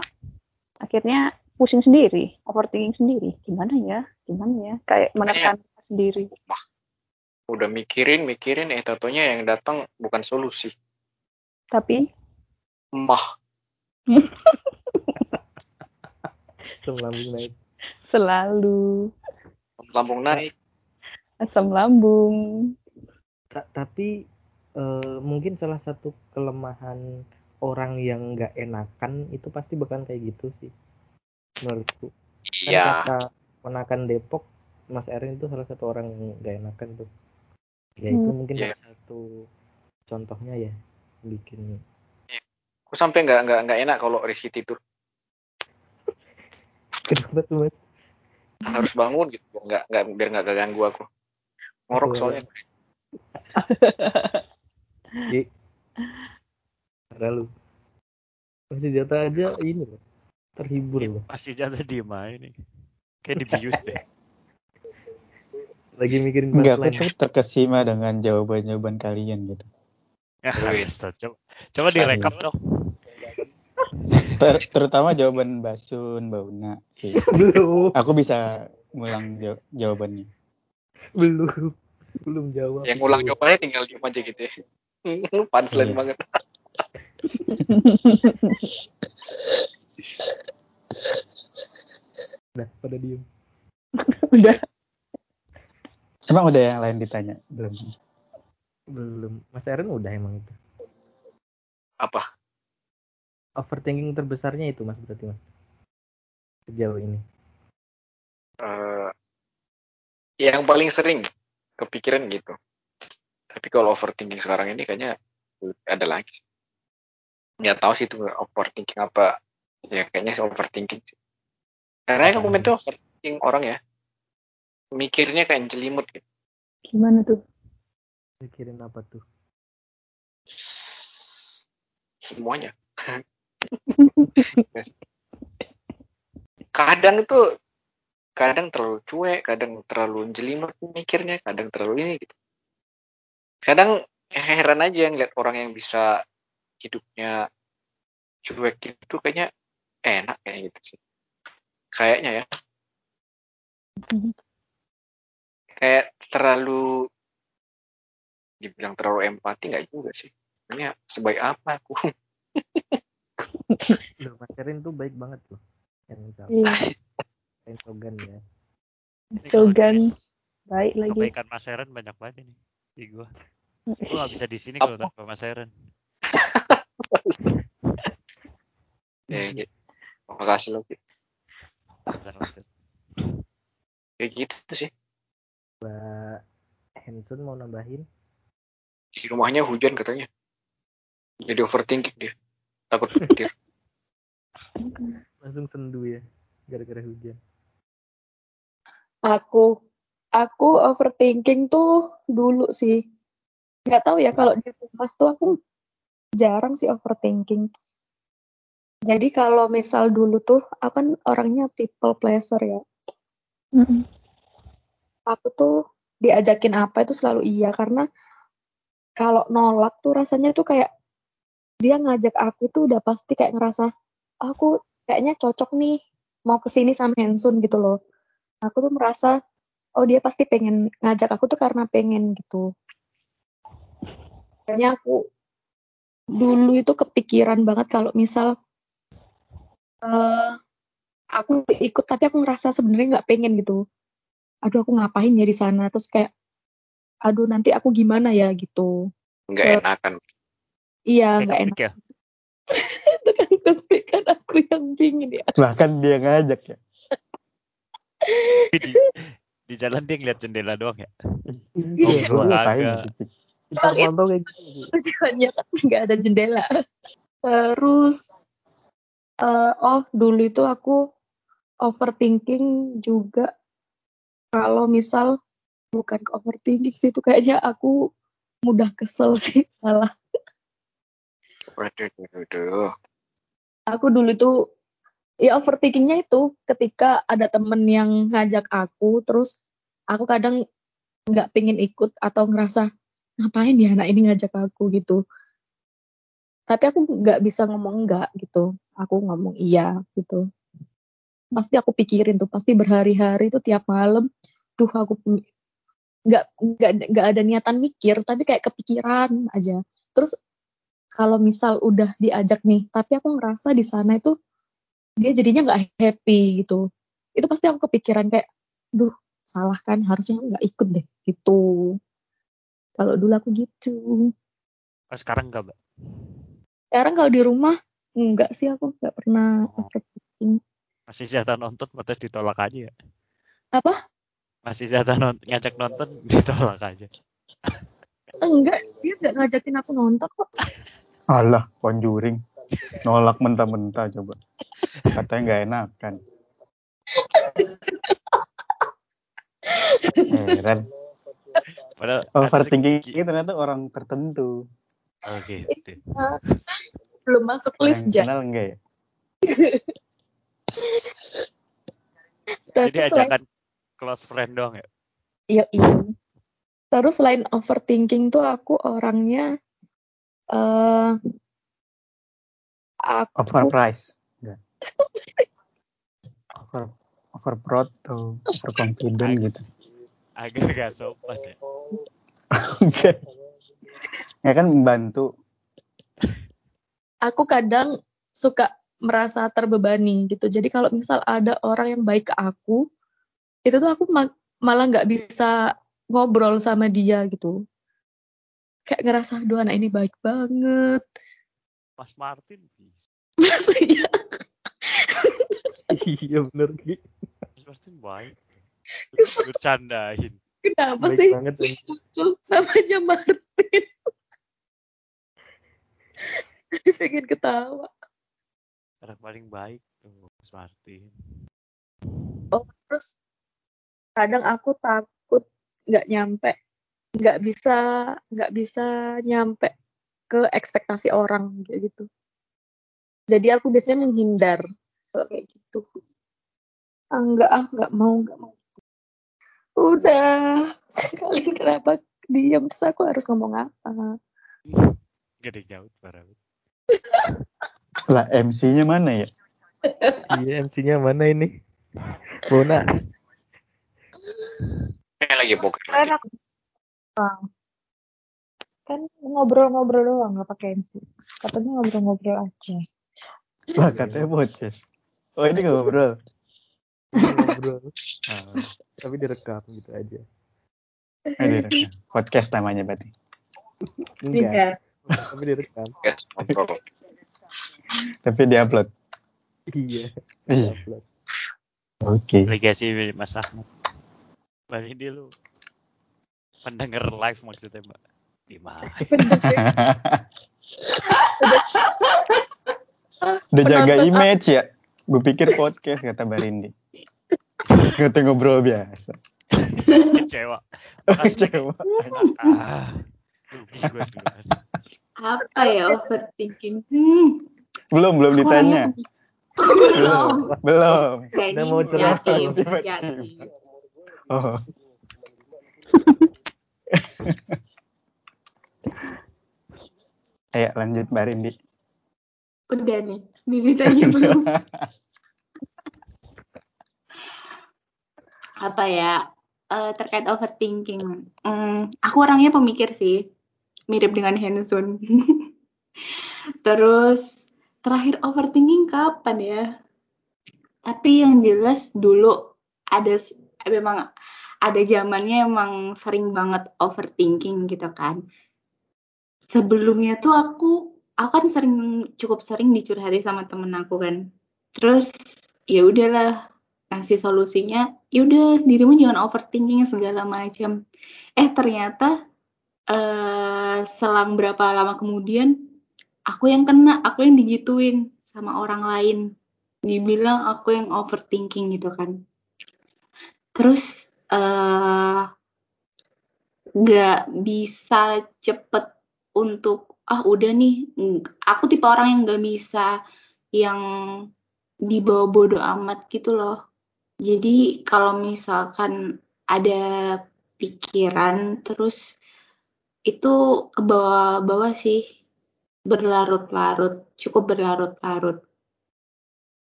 akhirnya pusing sendiri overthinking sendiri gimana ya gimana ya kayak menekan sendiri Udah mikirin mikirin eh tatonya yang datang bukan solusi. tapi Mah. [laughs] Asam lambung naik. Selalu Lambung naik. asam lambung. Ta- tapi eh, mungkin salah satu kelemahan orang yang nggak enakan itu pasti bakal kayak gitu sih menurutku kan Iya. kata menakan Depok Mas Erin itu salah satu orang yang nggak enakan tuh ya itu Hmm. mungkin Iya. salah satu contohnya ya bikin Aku sampai nggak nggak nggak enak kalau Rizky tidur. [laughs] kenapa tuh Mas Harus bangun gitu. Nggak nggak biar nggak ganggu aku. Ngorok Betul. soalnya. [laughs] [laughs] lalu masih jatah aja ini loh terhibur loh Masih jatuh diem aja nih. Kayak dibius [laughs] deh. lagi mikirin Enggak, aku tuh terkesima dengan jawaban-jawaban kalian gitu. Ya, Wih. bisa. Coba, coba direkap dong. Ter- terutama jawaban Basun, Mbak Una sih. [laughs] belum Aku bisa ngulang jaw- jawabannya. belum belum jawab Yang ngulang jawabannya tinggal diem aja gitu ya. [laughs] Punchline Iya. banget. Udah, pada diem Udah. Emang udah yang lain ditanya? Belum. belum Mas Erin udah emang itu Apa? overthinking terbesarnya itu Mas berarti Mas sejauh ini Eh, yang paling sering kepikiran gitu. Tapi kalau overthinking sekarang ini kayaknya ada lagi. Nggak tahu sih itu overthinking apa. Ya kayaknya sih overthinking sih. Karena kan komen tuh overthinking orang ya. Mikirnya kayak jelimut gitu. Gimana tuh? mikirin apa tuh Semuanya. [laughs] kadang itu kadang terlalu cuek, kadang terlalu jelimet mikirnya, kadang terlalu ini gitu. Kadang heran aja ngeliat orang yang bisa hidupnya cuek gitu kayaknya enak kayak gitu sih. Kayaknya ya. Kayak terlalu dibilang terlalu empati nggak juga sih. Sebenarnya sebaik apa aku? [laughs] Loh, Mas Erin tuh baik banget loh yang Iya. [laughs] Sogan ya di- baik lagi. Kebaikan Mas Eren banyak banget ini di gua. Gua gak bisa di sini kalau tanpa Mas Eren. Ya, gitu. Makasih Eren. Kayak gitu sih. Mbak Hensun mau nambahin Di rumahnya hujan katanya. Jadi overthinking dia. Takut petir. [laughs] langsung sendu ya gara-gara hujan Aku, aku overthinking tuh dulu sih. Nggak tahu ya kalau di rumah tuh aku jarang sih overthinking. Jadi kalau misal dulu tuh aku kan orangnya people pleaser ya. Mm-mm. Aku tuh diajakin apa itu selalu iya karena kalau nolak tuh rasanya tuh kayak dia ngajak aku tuh udah pasti kayak ngerasa aku kayaknya cocok nih mau ke sini sama Hensun gitu loh. Aku tuh merasa oh dia pasti pengen ngajak aku tuh karena pengen gitu. Kayaknya aku dulu itu kepikiran banget kalau misal eh aku ikut tapi aku ngerasa sebenarnya nggak pengen gitu. Aduh aku ngapain ya di sana terus kayak aduh nanti aku gimana ya gitu. Nggak enakan. Iya nggak enak ya. [laughs] itu kan tapi kan aku yang pingin ya. Bahkan dia ngajak ya. Di, di jalan dia ngeliat jendela doang ya. Iya, gua Kita pantau kayak gitu tujuannya kan nggak ada jendela. Terus eh, oh dulu itu aku overthinking juga kalau misal bukan ke overthinking sih itu kayaknya aku mudah kesel [laughs] sih salah. Waduh, waduh, waduh. Aku dulu itu ya overthinkingnya itu ketika ada temen yang ngajak aku terus aku kadang nggak pengen ikut atau ngerasa ngapain ya anak ini ngajak aku gitu tapi aku nggak bisa ngomong enggak gitu aku ngomong iya gitu pasti aku pikirin tuh pasti berhari-hari tuh tiap malam duh aku nggak nggak nggak ada niatan mikir tapi kayak kepikiran aja terus kalau misal udah diajak nih, tapi aku ngerasa di sana itu dia jadinya nggak happy gitu. Itu pasti aku kepikiran kayak, duh salah kan harusnya nggak ikut deh gitu. Kalau dulu aku gitu. Oh, sekarang enggak, Mbak? Sekarang kalau di rumah enggak sih aku nggak pernah Oh. overthinking. Masih jatah nonton, batas ditolak aja ya. Apa? Masih jatah nonton, ngajak nonton, [laughs] ditolak aja. Enggak, dia nggak ngajakin aku nonton kok. Alah, Conjuring. Nolak mentah-mentah coba. Katanya nggak enakan. [laughs] Heran. Padahal ada Overthinking segi- ini ternyata orang tertentu. Oke, oke. Belum masuk Orang list yang ja. kenal enggak ya? [laughs] Jadi selain- ajakan close friend doang ya? Iya, iya. Terus selain overthinking tuh aku orangnya eh aku Overprice. Enggak. [laughs] Over overproud atau overconfident gitu. Agak gak sopan ya. Enggak. ya kan membantu. aku kadang suka merasa terbebani gitu. Jadi kalau misal ada orang yang baik ke aku, itu tuh aku ma- malah nggak bisa ngobrol sama dia gitu. Kayak ngerasa, aduh anak ini baik banget. Mas Martin bisa. Masa iya? iya bener. Mas Martin baik. Bercandain. Kenapa Baik sih banget ya. muncul namanya Martin? [laughs] Pengen ketawa. Orang paling baik tuh Mas Martin. Terus kadang aku takut nggak nyampe, nggak bisa nggak bisa nyampe ke ekspektasi orang kayak gitu. Jadi aku biasanya menghindar kalau kayak gitu. Ah, enggak ah nggak mau nggak mau. Udah [laughs] kalian kenapa diam terus aku harus ngomong apa? Gede jauh suara lu. [laughs] Lah MC-nya mana ya? [laughs] Iya MC-nya mana ini? Bona. Kayak lagi poker lagi. Enak. Kan ngobrol-ngobrol doang nggak pakai MC. Katanya ngobrol-ngobrol aja. Lah katanya podcast. Oh ini ngobrol. Ngobrol. Ah, tapi direkam gitu aja. Eh, direkam. Podcast namanya berarti. Enggak, Iya. tapi direkam. Tapi diupload. Iya. Iya. upload. Oke. Legasi Mas Ahmad. Balik dia lu. Pendengar live maksudnya Mbak. Gimana? Udah jaga image ya. Gue pikir podcast kata Barindi. Kata ngobrol biasa. Kecewa. Kecewa. Ah, rugi gue. Apa ya overthinking? Hmm, Belum belum ditanya. belum. Belum. Udah ini mau inisiatif. Oh. [laughs] Ayo lanjut Barindi. Udah nih, ditanya belum? [laughs] Apa ya? eh, terkait overthinking. Hmm, aku orangnya pemikir sih. Mirip dengan Henson. [laughs] Terus terakhir overthinking kapan ya? Tapi yang jelas dulu ada memang ada zamannya emang sering banget overthinking gitu kan. Sebelumnya tuh aku aku kan sering cukup sering dicurhati sama temen aku kan. Terus ya udahlah ngasih solusinya, ya udah dirimu jangan overthinking segala macam. Eh ternyata eh selang berapa lama kemudian aku yang kena, aku yang digituin sama orang lain. Dibilang aku yang overthinking gitu kan. Terus eh nggak bisa cepet untuk ah udah nih aku tipe orang yang nggak bisa yang dibawa bodo amat gitu loh jadi kalau misalkan ada pikiran terus itu ke bawah-bawah sih. Berlarut-larut cukup berlarut-larut.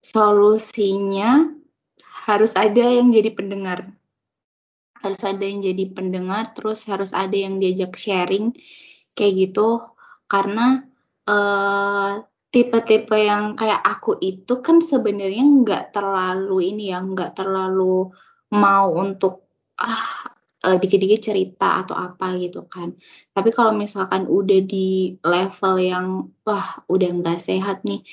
Solusinya harus ada yang jadi pendengar. Harus ada yang jadi pendengar terus harus ada yang diajak sharing kayak gitu. Karena eh tipe-tipe yang kayak aku itu kan sebenarnya nggak terlalu ini ya, nggak terlalu mau untuk ah eh, dikit-dikit cerita atau apa gitu kan. Tapi kalau misalkan udah di level yang wah udah nggak sehat nih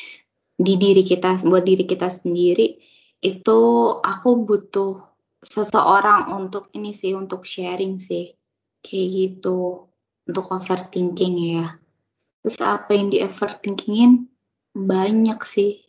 di diri kita buat diri kita sendiri itu aku butuh seseorang untuk ini sih untuk sharing sih kayak gitu untuk overthinking ya. Terus apa yang di overthinkingin banyak sih.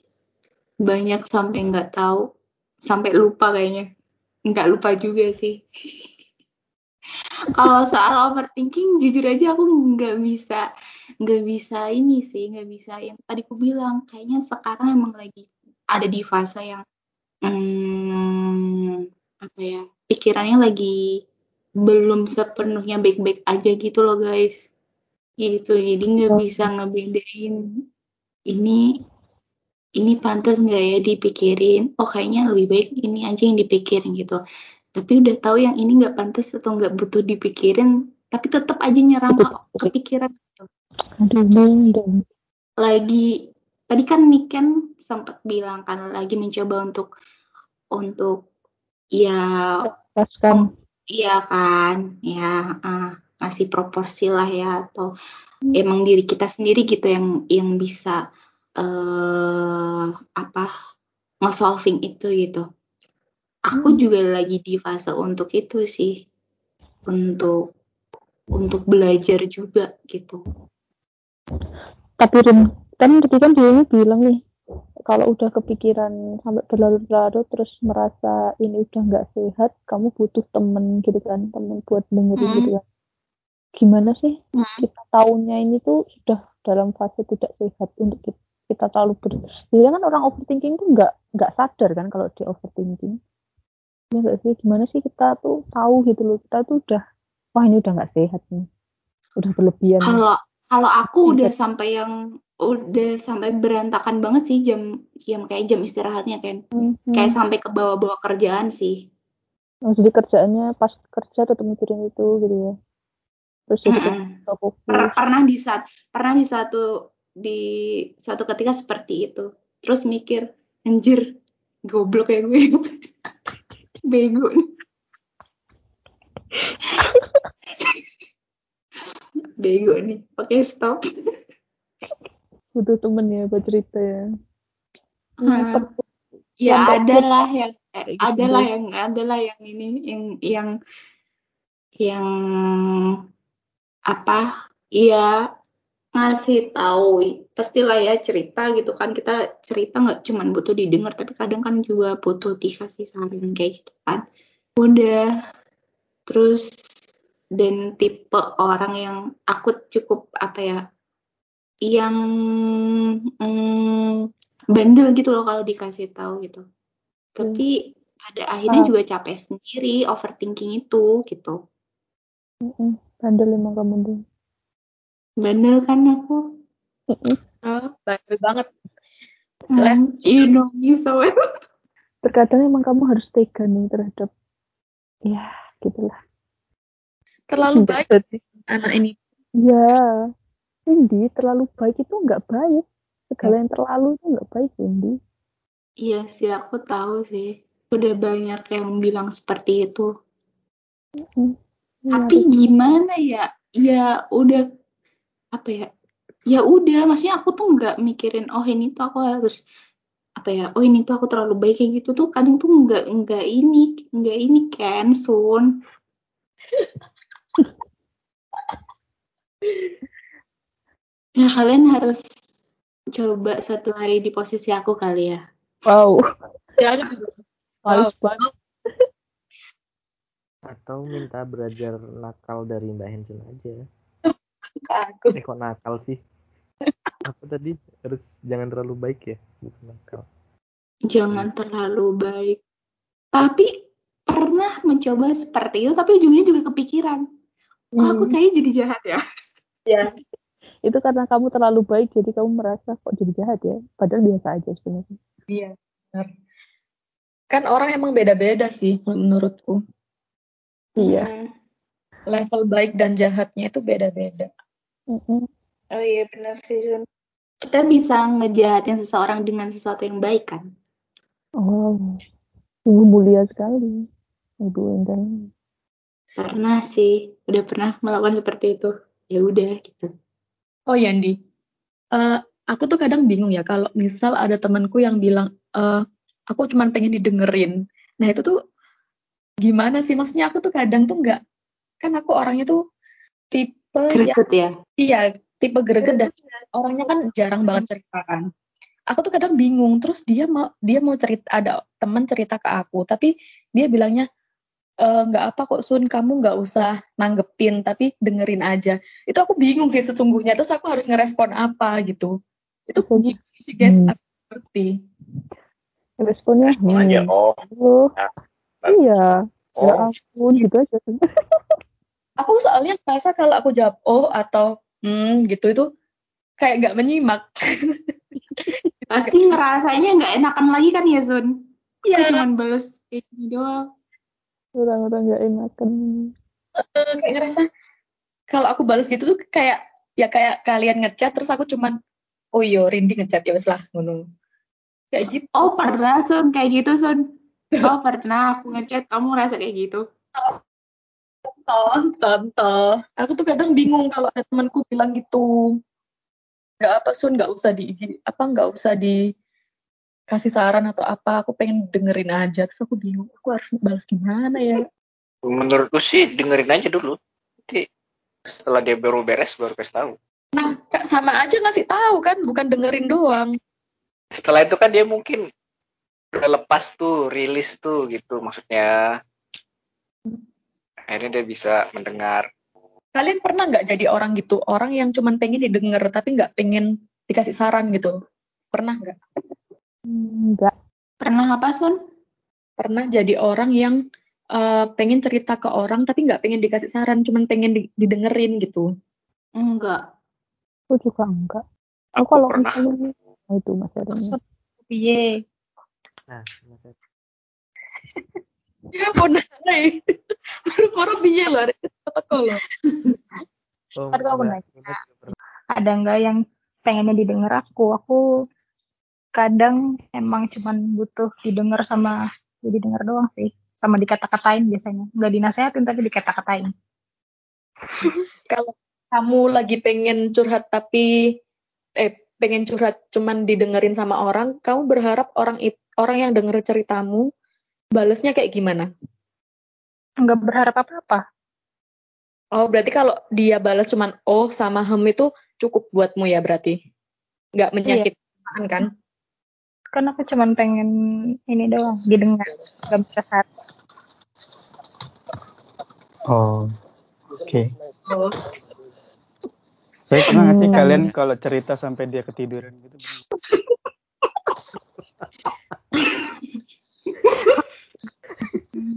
Banyak sampai nggak tahu. Sampai lupa kayaknya. Nggak lupa juga sih. [laughs] Kalau soal overthinking jujur aja aku nggak bisa nggak bisa ini sih nggak bisa yang tadi aku bilang. Kayaknya sekarang emang lagi ada di fase yang hmm, apa ya pikirannya lagi belum sepenuhnya baik-baik aja gitu loh guys. Gitu jadi nggak bisa ngebedain ini ini pantas nggak ya dipikirin oh kayaknya lebih baik ini aja yang dipikirin gitu tapi udah tahu yang ini nggak pantas atau nggak butuh dipikirin tapi tetap aja nyerang ke kepikiran gitu. Aduh, dong. lagi tadi kan Niken sempat bilang kan lagi mencoba untuk untuk ya Lepaskan. iya kan ya ah, ngasih proporsi lah ya atau emang diri kita sendiri gitu yang yang bisa eh apa nge-solving itu gitu. Aku Hmm. juga lagi di fase untuk itu sih. Untuk untuk belajar juga gitu. Tapi Rin, kan tadi kan dia ini bilang nih, kalau udah kepikiran sampai berlarut-larut terus merasa ini udah nggak sehat, kamu butuh temen gitu kan, temen buat dengerin Hmm. gitu kan. Gimana sih Hmm. kita tahunya ini tuh sudah dalam fase tidak sehat untuk kita, kita terlalu ber... Jadi kan orang overthinking tuh nggak nggak sadar kan kalau dia overthinking. Ya nggak sih, gimana sih kita tuh tahu gitu loh, kita tuh udah, wah ini udah nggak sehat nih, udah berlebihan. Kalau kalau aku udah sampai yang udah sampai berantakan banget sih jam jam kayak jam istirahatnya kan. Hmm, hmm. Kayak sampai ke bawah-bawah kerjaan sih. Oh, jadi kerjaannya pas kerja tetap mikirin itu gitu ya. Terus nggak fokus. Per- pernah di saat pernah di satu di suatu ketika seperti itu terus mikir anjir goblok ya gue [laughs] bego [laughs] bego nih oke stop Butuh temen ya buat cerita ya. Hmm. ya Yang ada lah yang eh, Kayak gitu ada lah deh. yang ada lah yang ini yang yang yang apa ya ngasih tahu pastilah ya cerita gitu kan. Kita cerita nggak cuman butuh didengar tapi kadang kan juga butuh dikasih saran kayak gitu kan. Udah. Terus dan tipe orang yang aku cukup apa ya yang mm, bandel gitu loh kalau dikasih tahu gitu. Tapi pada akhirnya Ah. juga capek sendiri overthinking itu gitu. Bandel emang kamu tuh. bandel kan aku. Oh, bandel banget. Hmm, you know me so well Terkadang emang kamu harus tega nih terhadap ya gitulah. Terlalu baik anak ini. Ya, Cindy terlalu baik itu nggak baik. Segala yang terlalu itu nggak baik, Cindy. Iya sih, aku tahu sih. Udah banyak yang bilang seperti itu. Mm. Ya, Tapi gimana ya? Ya udah apa ya? Ya udah, maksudnya aku tuh nggak mikirin oh ini tuh aku harus apa ya? Oh ini tuh aku terlalu baik kayak gitu tuh kadang tuh nggak nggak ini nggak ini kan Sun. Ya [laughs] kalian harus coba satu hari di posisi aku kali ya. Wow, Jadi males banget. Atau minta belajar nakal dari Mbak Hensin aja. aku. Eh kok nakal sih? Apa tadi? Harus jangan terlalu baik ya, bukan nakal. Jangan terlalu baik. Tapi pernah mencoba seperti itu, tapi ujungnya juga kepikiran. Kok aku Hmm. kayaknya jadi jahat ya? Ya, Itu karena kamu terlalu baik, jadi kamu merasa kok jadi jahat ya. Padahal biasa aja sebenarnya. iya. benar. Kan orang emang beda-beda sih menurutku. Iya. Hmm. Level baik dan jahatnya itu beda-beda. Oh iya benar sih Jun. Kita bisa ngejahatin seseorang dengan sesuatu yang baik kan? Oh, sungguh mulia sekali. Ibu Indah. Pernah sih, udah pernah melakukan seperti itu. Ya udah gitu. Oh Yandi, Eh, aku tuh kadang bingung ya kalau misal ada temanku yang bilang, eh, aku cuman pengen didengerin. Nah itu tuh gimana sih? Maksudnya aku tuh kadang tuh nggak, kan aku orangnya tuh tipe Greget ya. Iya, tipe greget dan orangnya kan jarang banget cerita kan. Aku tuh kadang bingung, terus dia mau dia mau cerita ada teman cerita ke aku, tapi dia bilangnya "Eh, nggak apa kok Sun, kamu nggak usah nanggepin, tapi dengerin aja. Itu aku bingung sih sesungguhnya, terus aku harus ngerespon apa gitu. Itu sih guys? Hmm. Aku ngerti. Responnya, Respon aja, hmm, oh. oh, Nah, iya, ya Oh, ampun, gitu aja. [laughs] Aku soalnya merasa kalau aku jawab oh atau hmm gitu itu kayak nggak menyimak. [laughs] Pasti ngerasanya nggak enakan lagi kan ya Sun? Aku Iya, cuman bales ini doang. Orang-orang gak enakan. eh, kayak ngerasa kalau aku balas gitu tuh kayak ya kayak kalian ngechat terus aku cuman oh iya Rindi ngechat ya wes lah ngono. Kayak gitu. Oh pernah Sun kayak gitu Sun? Oh pernah aku ngechat kamu ngerasa kayak gitu? contoh contoh aku tuh kadang bingung kalau ada temanku bilang gitu nggak apa sun nggak usah di di- apa nggak usah dikasih saran atau apa aku pengen dengerin aja terus aku bingung aku harus balas gimana ya menurutku sih dengerin aja dulu. Nanti setelah dia baru beres baru kasih tahu. nah Kak, sama aja ngasih tahu kan bukan dengerin doang Setelah itu kan dia mungkin udah lepas tuh, rilis tuh gitu maksudnya. Akhirnya dia bisa mendengar. kalian pernah nggak jadi orang gitu orang yang cuman pengen didengar tapi nggak pengen dikasih saran gitu pernah nggak Enggak. Pernah apa Sun? pernah jadi orang yang eh, pengen cerita ke orang tapi nggak pengen dikasih saran cuman pengen di- didengerin gitu Enggak. Aku juga enggak. Aku Aku kalau pernah. misalnya nah itu Mas Erwin. Nah, Ya mau nanya. Baru-baru biye loh, ada loh. oh, nanya. Ada nggak yang pengennya didengar aku aku kadang emang cuman butuh didengar sama ya didengar doang sih sama dikata-katain biasanya nggak dinasehatin tapi dikata-katain [laughs] Kalau kamu lagi pengen curhat tapi eh pengen curhat cuman didengerin sama orang, kamu berharap orang it, orang yang denger ceritamu balesnya kayak gimana? nggak berharap apa-apa Oh, berarti kalau dia balas cuman oh sama hem itu cukup buatmu ya berarti. Nggak menyakitkan kan? kan aku cuman pengen ini doang didengar nggak berharap Oh, oke. Oh. Tapi pernah nggak sih Hmm. kalian kalau cerita sampai dia ketiduran gitu? [laughs]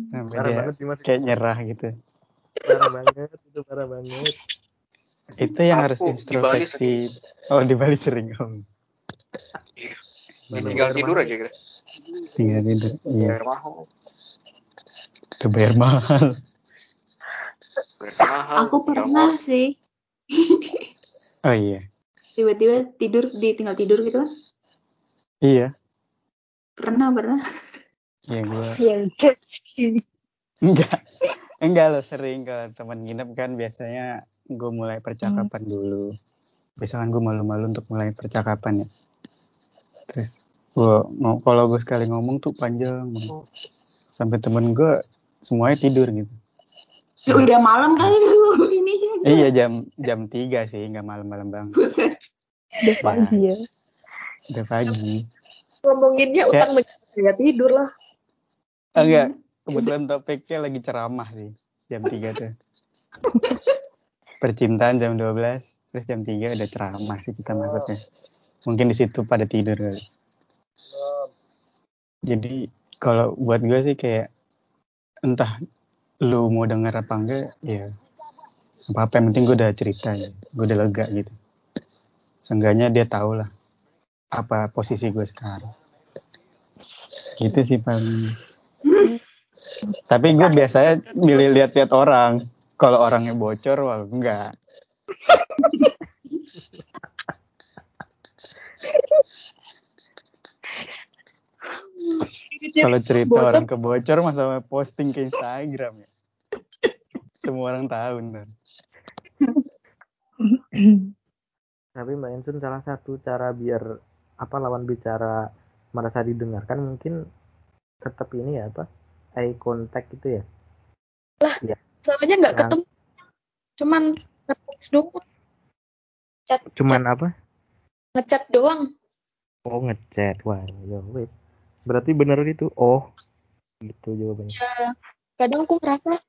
Sampai Parah dia banget sih Mas. kayak nyerah gitu. Parah banget, itu parah banget. Itu yang harus Aku di Bali introspeksi. Oh, di Bali sering om. Mana Tinggal tidur aja gitu. Tinggal tidur. Iya, Bayar mahal. udah bayar mahal. Bayar mahal. Aku pernah sih. [laughs] Oh iya, Tiba-tiba tidur, ditinggal tidur gitu kan. iya. Pernah, pernah. Iya gue [laughs] ya sih. enggak, enggak loh sering kalau teman nginep kan biasanya gue mulai percakapan dulu. Biasanya kan gue malu-malu untuk mulai percakapan ya. Terus gue mau kalau gue sekali ngomong tuh panjang banget. sampai temen gue semuanya tidur gitu. Ya udah malam kali lu ini. Iya jam jam 3 sih, nggak malam-malam banget. Buset. Udah pagi ya. Udah pagi. Ngomonginnya utang menjaga ya tidur lah. Ah, enggak, kebetulan topiknya lagi ceramah sih. Jam 3 tuh. Percintaan jam 12, terus jam 3 udah ceramah sih kita masuknya. Mungkin di situ pada tidur kali. Jadi kalau buat gue sih kayak entah lu mau denger apa enggak ya apa apa yang penting gue udah cerita ya gue udah lega gitu. Seenggaknya dia tau lah apa posisi gue sekarang. Gitu sih paling tapi gue biasanya milih lihat-lihat orang. Kalau orangnya bocor wah enggak. Kalau cerita bocor. orang kebocor masalah posting ke Instagram ya. Semua orang tahu ntar. Tapi Mbak Ensun salah satu cara biar apa lawan bicara merasa didengarkan mungkin tetap ini ya apa eye contact gitu ya. Soalnya nggak Nah. ketemu. Cuman nge-text doang. Chat, Cuman apa? ngechat doang. Oh ngechat. Wah, ya wes. Berarti bener itu. Oh. Gitu jawabannya. Ya, kadang aku ngerasa,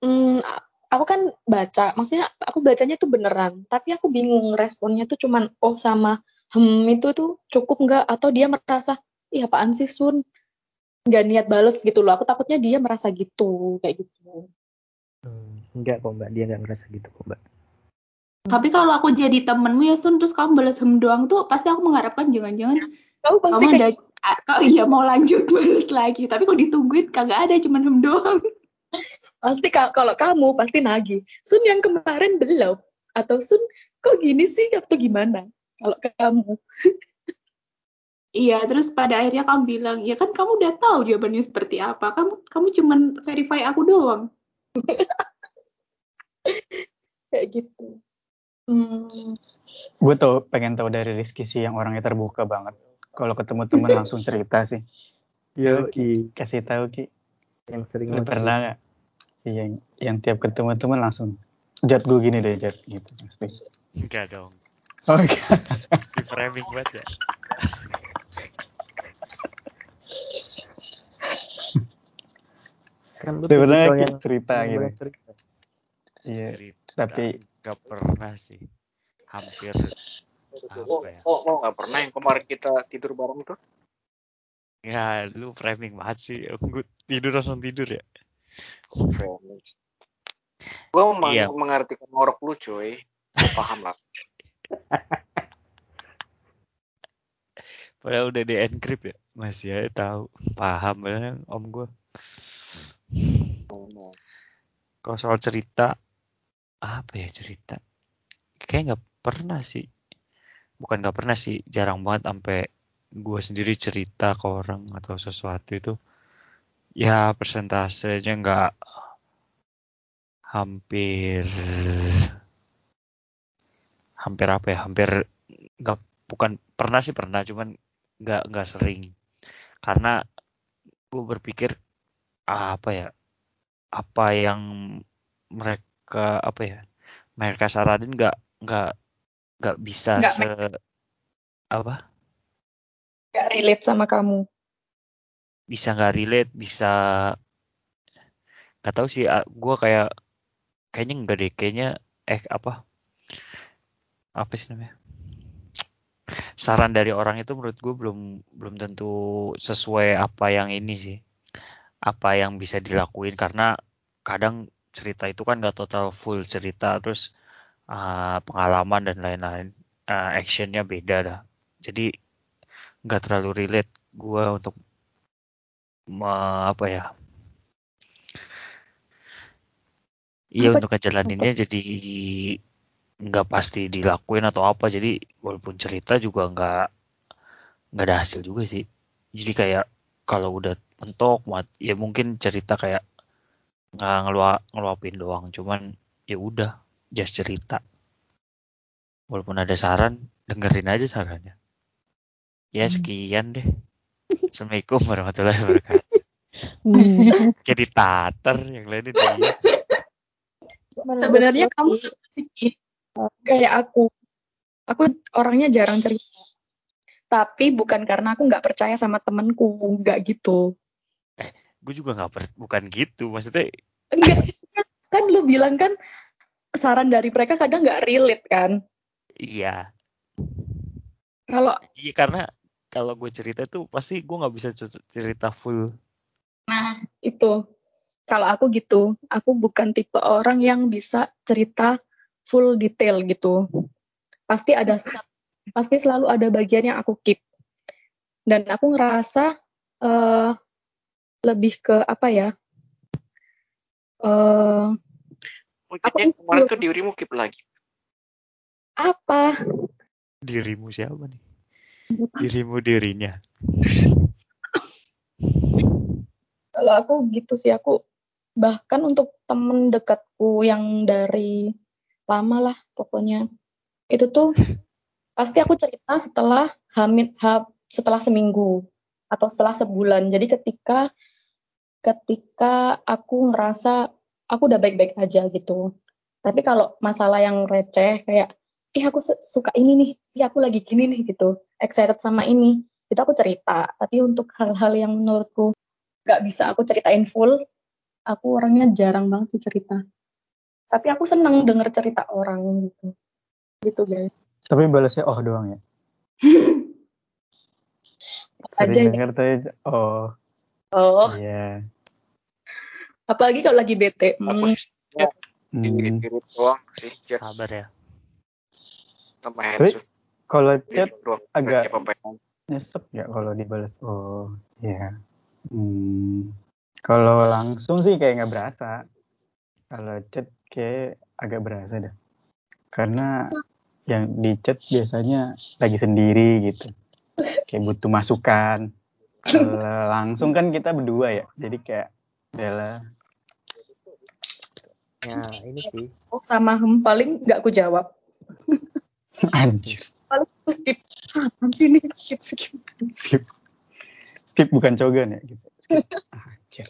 hmm, aku kan baca, maksudnya aku bacanya tuh beneran, tapi aku bingung responnya tuh cuman oh sama hmm itu tuh cukup nggak? Atau dia merasa, ih apaan sih Sun? Nggak niat bales gitu loh. Aku takutnya dia merasa gitu, kayak gitu. Hmm, enggak kok Mbak, dia enggak ngerasa gitu kok Mbak. Tapi kalau aku jadi temenmu ya Sun, terus kamu balas hem doang tuh, pasti aku mengharapkan jangan-jangan Kamu pasti kamu kayak ada kau iya mau lanjut [laughs] balas lagi. Tapi kalau ditungguin kagak ada, cuman hem doang. Pasti ka- kalau kamu pasti nagih. Sun yang kemarin belum atau Sun kok gini sih atau gimana? Kalau kamu Iya, terus pada akhirnya kamu bilang, ya kan kamu udah tahu jawabannya seperti apa. Kamu kamu cuman verify aku doang. [laughs] kayak gitu. Hmm, Gue tau pengen tahu dari Rizky sih yang orangnya terbuka banget. Kalau ketemu temen langsung cerita sih. Yo, Ki, kasih tahu Ki. yang sering Lu pernah nggak? Iya, yang, yang tiap ketemu temen langsung. Jat gue gini deh Jat gitu pasti. Enggak dong. Oke. [laughs] Di framing banget ya. Kan lu Sebenarnya yang cerita yang gitu. cerita. Iya. Cerita. Tapi- Enggak pernah sih. Hampir Oh, apa ya? oh, oh, nggak pernah yang kemarin kita tidur bareng tuh. Ya, lu framing banget sih. Gue tidur langsung tidur ya. Gue meng Iya. mengartikan ngorok lu coy. Paham lah. Padahal udah di encrypt ya. Masih aja tahu. Paham ya om gue. Kalau soal cerita, apa ya cerita? Kayak nggak pernah sih. Bukan nggak pernah sih, jarang banget sampai gue sendiri cerita ke orang atau sesuatu itu. Ya persentasenya nggak hampir hampir apa ya? Hampir nggak bukan pernah sih pernah, cuman nggak nggak sering. Karena gue berpikir apa ya? Apa yang mereka apa ya? Mereka saranin nggak nggak nggak bisa Nggak se apa? gak relate sama kamu. Bisa nggak relate, bisa nggak tahu sih. Gue kayak kayaknya enggak deh, kayaknya eh apa? Apa sih namanya? Saran dari orang itu menurut gue belum belum tentu sesuai apa yang ini sih. Apa yang bisa dilakuin karena kadang cerita itu kan nggak total full cerita terus uh, pengalaman dan lain-lain uh, actionnya beda dah jadi nggak terlalu relate gue untuk me- apa ya? Iya untuk ngejalaninnya jadi nggak pasti dilakuin atau apa. Jadi walaupun cerita juga nggak nggak ada hasil juga sih. Jadi kayak kalau udah mentok mat- ya mungkin cerita kayak nggak ngelua ngeluapin doang. Cuman ya udah just cerita. Walaupun ada saran dengerin aja sarannya. Ya sekian deh assalamualaikum warahmatullahi wabarakatuh Hmm. jadi tater yang lainnya dia Sebenarnya kamu Ki. kayak aku. Aku orangnya jarang cerita. Tapi bukan karena aku nggak percaya sama temenku, nggak gitu. gue juga nggak per- bukan gitu maksudnya Enggak, kan lu bilang kan saran dari mereka kadang nggak relate kan. iya Kalau iya karena kalau gue cerita tuh pasti gue nggak bisa cer- cerita full nah itu, kalau aku gitu, aku bukan tipe orang yang bisa cerita full detail gitu. Pasti ada pasti selalu ada bagian yang aku keep. Dan aku ngerasa eh lebih ke apa ya? eh Oh, Aku yang kemarin tuh dirimu keep lagi. apa? dirimu siapa nih dirimu dirinya Kalau aku gitu sih aku bahkan untuk temen dekatku yang dari lama lah pokoknya itu tuh pasti aku cerita setelah hamil ha, setelah seminggu atau setelah sebulan. Jadi ketika ketika aku ngerasa aku udah baik-baik aja gitu. Tapi kalau masalah yang receh kayak ih aku su- suka ini nih, ih aku lagi gini nih gitu, excited sama ini, itu aku cerita. Tapi untuk hal-hal yang menurutku nggak bisa aku ceritain full, aku orangnya jarang banget sih cerita. Tapi aku seneng denger cerita orang gitu. Gitu guys. Tapi balasnya oh doang ya. [laughs] Aja Sering denger tuh oh Oh, iya. apalagi kalau lagi bete. Aku Hmm, sistemnya Hmm. doang sih. Sabar ya. Tapi kalau chat doang. agak- nyesek nggak kalau dibalas oh iya. Hmm. Kalau langsung sih kayak nggak berasa. Kalau chat kayak agak berasa dah. Karena yang di chat biasanya lagi sendiri gitu. Kayak butuh masukan. Kalau [laughs] langsung kan kita berdua ya. Jadi kayak Bella Ya ini sih. oh, sama hem paling nggak aku jawab. [laughs] anjir. Skip. Ah, apaan sih ini? Skip, skip. Skip. Skip bukan cogan ya gitu. Skip. Anjir.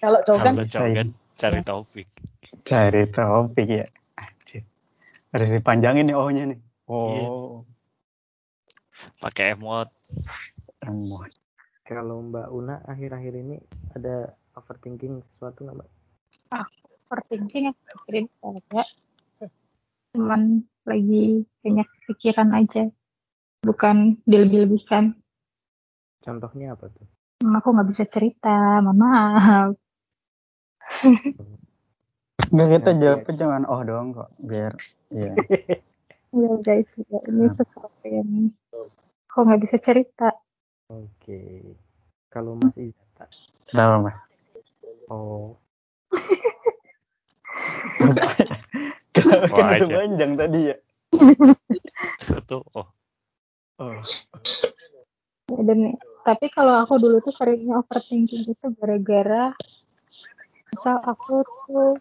Kalau kan cari topik. Cari topik ya. Anjir. Harus dipanjangin nih oh-nya nih. Oh. Pakai emot. Emot. Kalau Mbak Una akhir-akhir ini ada overthinking sesuatu nggak Mbak? overthinking aku pikirin ada cuman lagi banyak pikiran aja bukan dilebih-lebihkan Contohnya apa tuh? Hmm, aku nggak bisa cerita mohon maaf Enggak kita Nanti jawabnya jangan oh doang kok biar ya. [laughs] ya guys ya, ini Hmm. sesuatu yang kok nggak bisa cerita Oke. Kalau Mas Izata. Kenapa mas? Oh. [laughs] Kenapa aja. panjang tadi ya? Itu oh. Oh. Ya, dan tapi kalau aku dulu tuh seringnya overthinking itu gara-gara misal aku tuh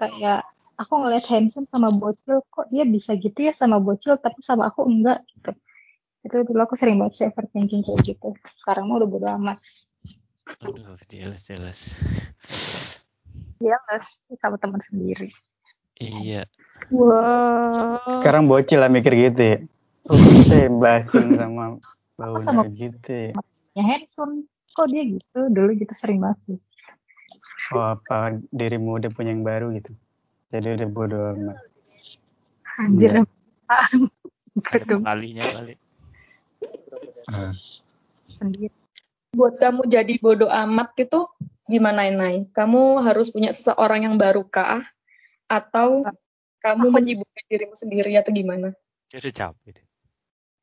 kayak aku ngeliat handsome sama bocil kok dia bisa gitu ya sama bocil tapi sama aku enggak gitu itu dulu aku sering banget sih overthinking kayak gitu sekarang mah udah bodo amat Aduh, jelas jelas. ya sama teman sendiri Iya. Wah. Sekarang bocil lah mikir gitu ya. Kita basin sama bau sama- gitu ya. ya handsome kok dia gitu dulu gitu sering banget sih Oh, apa dirimu udah punya yang baru gitu. Jadi udah bodo amat. anjir [laughs] Betul, pengalinya kali. Ah. sendiri buat kamu jadi bodoh amat itu gimana Nai? Kamu harus punya seseorang yang baru kah? Atau kamu Aku- menyibukkan dirimu sendiri atau gimana? Udah capek.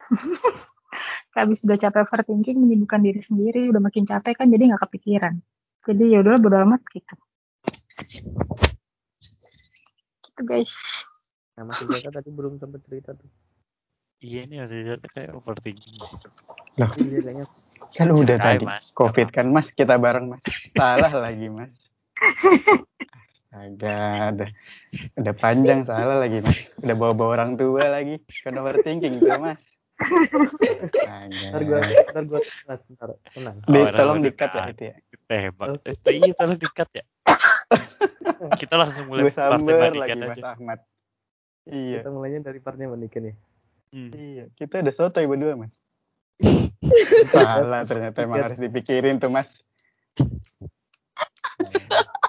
[laughs] habis udah capek overthinking menyibukkan diri sendiri udah makin capek kan jadi nggak kepikiran jadi ya udah bodo amat gitu gitu guys Nah Mas Izata tadi belum sempat cerita tuh. Iya ini ada kayak overthinking. Tapi dia kayaknya Kan udah Ceritain, tadi. Mas. Covid kan mas, kita bareng mas. Salah lagi mas. [laughs] Agak ada. Udah panjang salah lagi mas. Udah bawa-bawa orang tua lagi. Kan overthinking tuh mas. Ntar gua Agak. ntar gua Mas, ntar tenang. Di, Oh, tolong dikat ya itu ya. Tembak. Eh, iya tolong dikat ya. [laughs] Kita langsung mulai Gue mandikan lagi mas aja. Ahmad. Iya. Kita mulainya dari partnya mandikan ya. Hmm. Iya. Kita udah sotoy berdua mas. [laughs] Salah ternyata emang harus dipikirin tuh mas.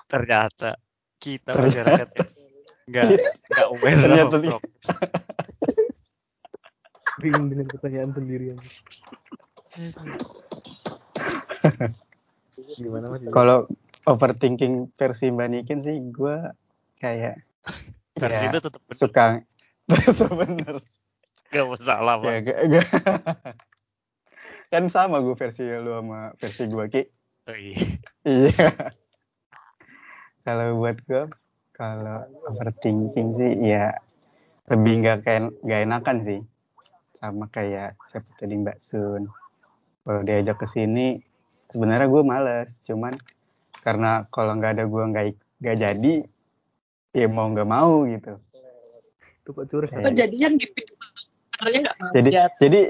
Ternyata kita masyarakat nggak nggak aware Ternyata. [laughs] Bingung dengan pertanyaan sendiri aja. [laughs] Gimana Mas? Kalau overthinking versi Mbak Nikin sih gue kayak Versi ya, lu tetap bener. suka [laughs] sebenernya Gak masalah ya gak, gak. [laughs] kan sama gue versi lu sama versi gue ki Oh, iya. iya kalau buat gue kalau overthinking sih ya lebih nggak kayak nggak enakan sih sama kayak seperti tadi Mbak Sun. Kalau diajak ke sini sebenarnya gue males. Cuman karena kalau nggak ada gue nggak nggak jadi ya mau nggak mau gitu. Itu kok curhat. Kok jadian gitu? Sebenarnya nggak mau jadi jadi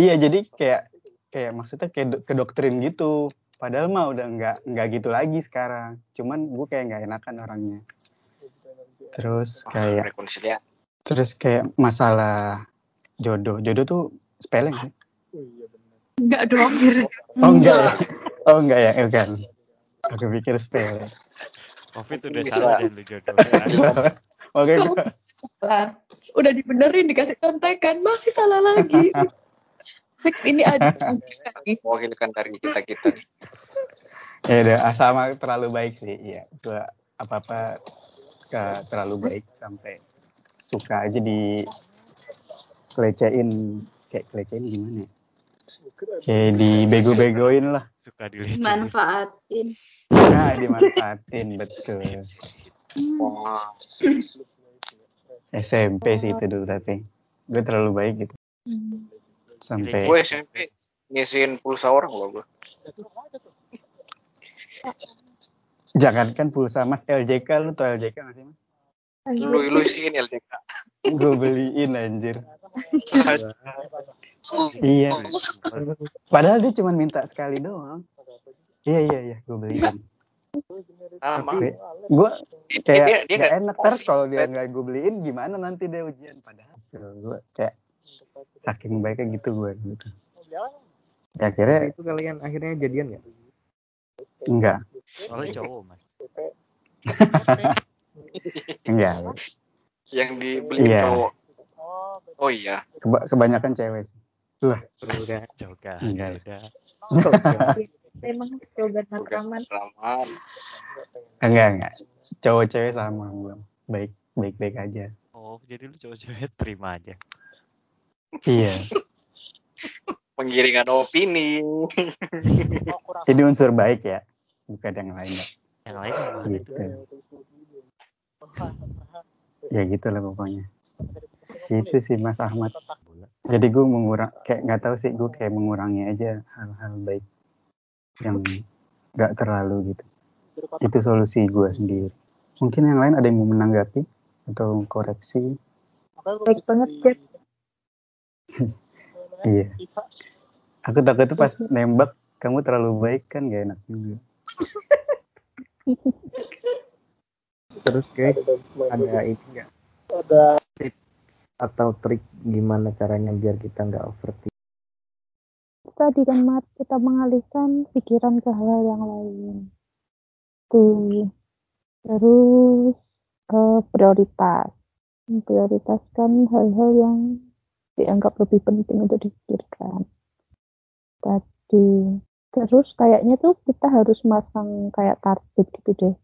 iya jadi kayak kayak maksudnya kayak do- kedoktrin gitu. Padahal mah udah nggak nggak gitu lagi sekarang. Cuman gue kayak nggak enakan orangnya. Terus kayak terus kayak masalah jodoh. Jodoh tuh sepele nggak sih nggak dong oh enggak ya? Oh enggak ya? Eh, bukan aku pikir sepele Covid udah salah dan lu jodohnya. [laughs] oke. Gue Lah, udah dibenerin dikasih contekan. Masih salah lagi. [laughs] Fix ini ada mewakilkan dari kita kita. Ya udah ah, sama terlalu baik sih. Iya gue apa apa terlalu baik sampai suka aja di kelecehin kayak kelecehin gimana ya? kayak dibego-begoin lah. Suka dilecehkin. Manfaatin. nah dimanfaatin betul. Wah, SMP sih itu dulu tapi gue terlalu baik gitu. Sampai gue SMP ngisiin pulsa orang loh gue. Jangankan pulsa mas LJK lu tau LJK gak sih mas? Lu lu isiin LJK gue beliin anjir iya. Padahal dia cuma minta sekali doang. Iya iya iya gue beliin sama Tapi gue kayak dia- dia nggak- enak. Ter kalau dia nggak gue beliin gimana nanti dia ujian? Padahal gue kayak saking baiknya gitu gue gitu. Ya akhirnya itu kalian akhirnya jadian nggak? enggak Soalnya cowok mas. enggak yang dibeli Iya. cowok oh iya Keba- kebanyakan cewek sih Udah. Joga. Enggak. Udah. Emang slogan matraman. Enggak enggak cowok cewek sama gue baik baik baik aja Oh jadi lu cowok-cowok terima aja. iya penggiringan opini ini unsur baik ya bukan yang lain ya. Yang lain gitu itu? ya gitu lah pokoknya itu sih Mas Ahmad. Jadi gue mengurang kayak nggak tahu sih gue kayak mengurangi aja hal-hal baik yang nggak terlalu gitu. Itu solusi gue sendiri. Mungkin yang lain ada yang mau menanggapi atau koreksi? Baik banget, Jet. iya. Aku takut tuh pas nembak kamu terlalu baik kan gak enak juga. [laughs] Terus guys, ada ini nggak? Ada atau trik gimana caranya biar kita nggak overthinking? tadi kan Mat, kita mengalihkan pikiran ke hal yang lain. Tuh. Terus eh, prioritas. Prioritaskan hal-hal yang dianggap lebih penting untuk dipikirkan. Tadi. Terus kayaknya tuh kita harus masang kayak target gitu deh.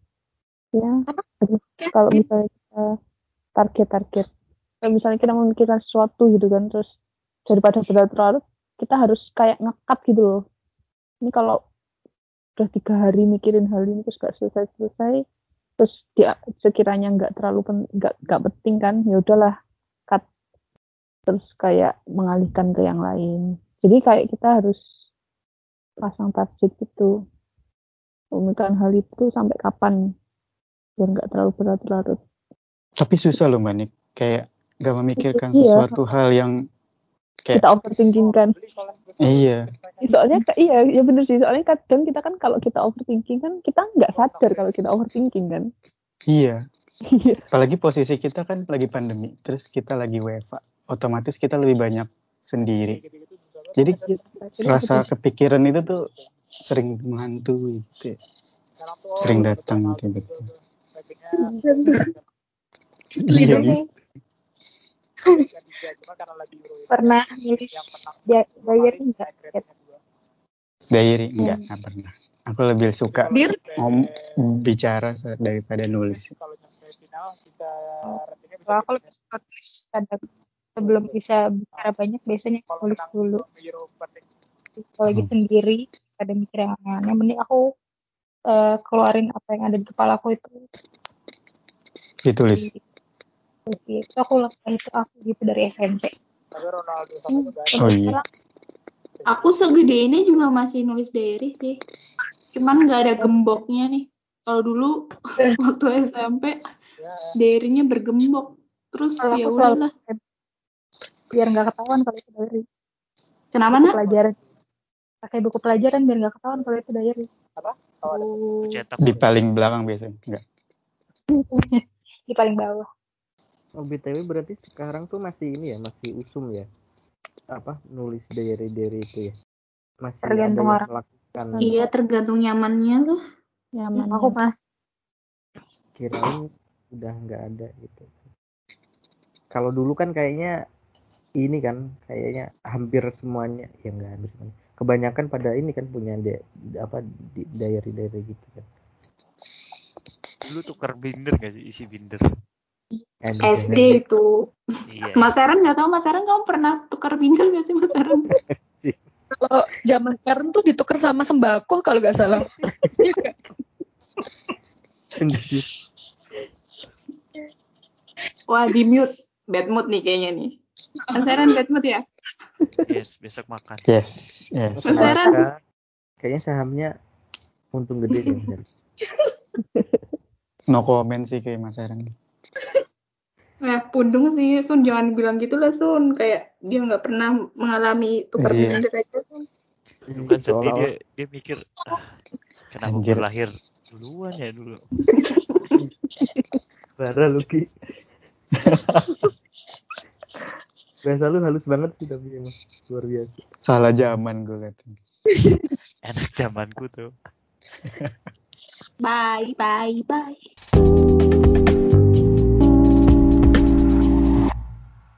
Ya, kalau misalnya kita target-target. Misalnya kita memikirkan sesuatu gitu kan, terus daripada berlarut-larut, kita harus kayak ngekat gitu loh. Ini kalau udah tiga hari mikirin hal ini terus gak selesai-selesai, terus dia sekiranya nggak terlalu nggak nggak penting kan, ya udahlah cut. Terus kayak mengalihkan ke yang lain. Jadi kayak kita harus pasang target gitu. Memikirkan hal itu sampai kapan biar nggak terlalu berlarut-larut. tapi susah loh mbak Nik kayak gak memikirkan Iya. sesuatu hal yang kayak Kita overthinking kan. iya soalnya iya ya bener sih soalnya kadang kita kan kalau kita overthinking kan kita nggak sadar kalau kita overthinking kan iya Iya. apalagi posisi kita kan lagi pandemi terus kita lagi WFA otomatis kita lebih banyak sendiri jadi rasa kepikiran itu tuh sering menghantui gitu ya. sering datang tiba-tiba iya gitu. Pernah nulis dia diary enggak? Diary enggak enggak pernah aku lebih suka Dir, om bicara daripada nulis Kalau aku lebih suka tulis kadang sebelum bisa bicara banyak biasanya tulis dulu. Kalau lagi Hmm. sendiri ada mikir yang aneh-aneh, mending aku eh, keluarin apa yang ada di kepala aku itu ditulis di itu aku lakukan itu aku gitu dari SMP. oh iya Aku segede ini juga masih nulis diary sih. Cuman nggak ada gemboknya nih. Kalau dulu [laughs] waktu SMP diary-nya bergembok. Terus ya udahlah. biar nggak ketahuan kalau itu diary. Kenapa nak? pelajaran. Pakai buku pelajaran biar nggak ketahuan kalau itu diary. Oh, cetak Di paling belakang biasanya. Enggak. [laughs] Di paling bawah. Oh, BTW berarti sekarang tuh masih ini ya, masih usum ya. Apa nulis diary-diary itu ya. Masih Tergantung ada yang orang. melakukan iya tergantung nyamannya tuh. nyaman Aku mas. kirain udah nggak ada gitu. Kalau dulu kan kayaknya ini kan kayaknya hampir semuanya ya nggak hampir semuanya. Kebanyakan pada ini kan punya di, apa di diary diary gitu kan. dulu tuker binder gak sih isi binder SD itu. iya Mas Aaron nggak tahu Mas Aaron kamu pernah tukar binder nggak sih Mas Aaron? [laughs] Kalau zaman sekarang tuh ditukar sama sembako kalau nggak salah. [laughs] Anjir. Wah di mute. Bad mood nih kayaknya nih. Mas Aaron bad mood ya? yes besok makan Yes. Yes. Mas Aaron? Maka, kayaknya sahamnya untung gede ya. Bener. [laughs] No comment sih kayak Mas Aaron. Nah, pundung sih Sun jangan bilang gitu lah Sun. Kayak dia nggak pernah mengalami tukar Iya. binder aja Sun. Itu kan sedih Seolah-olah- dia dia mikir ah, kenapa Anjir. lahir duluan ya dulu [laughs] Parah lu Ki. [laughs] Bahasa lu halus banget sih tapi emang luar biasa. Salah zaman gue liat. enak zamanku tuh Bye, bye, bye.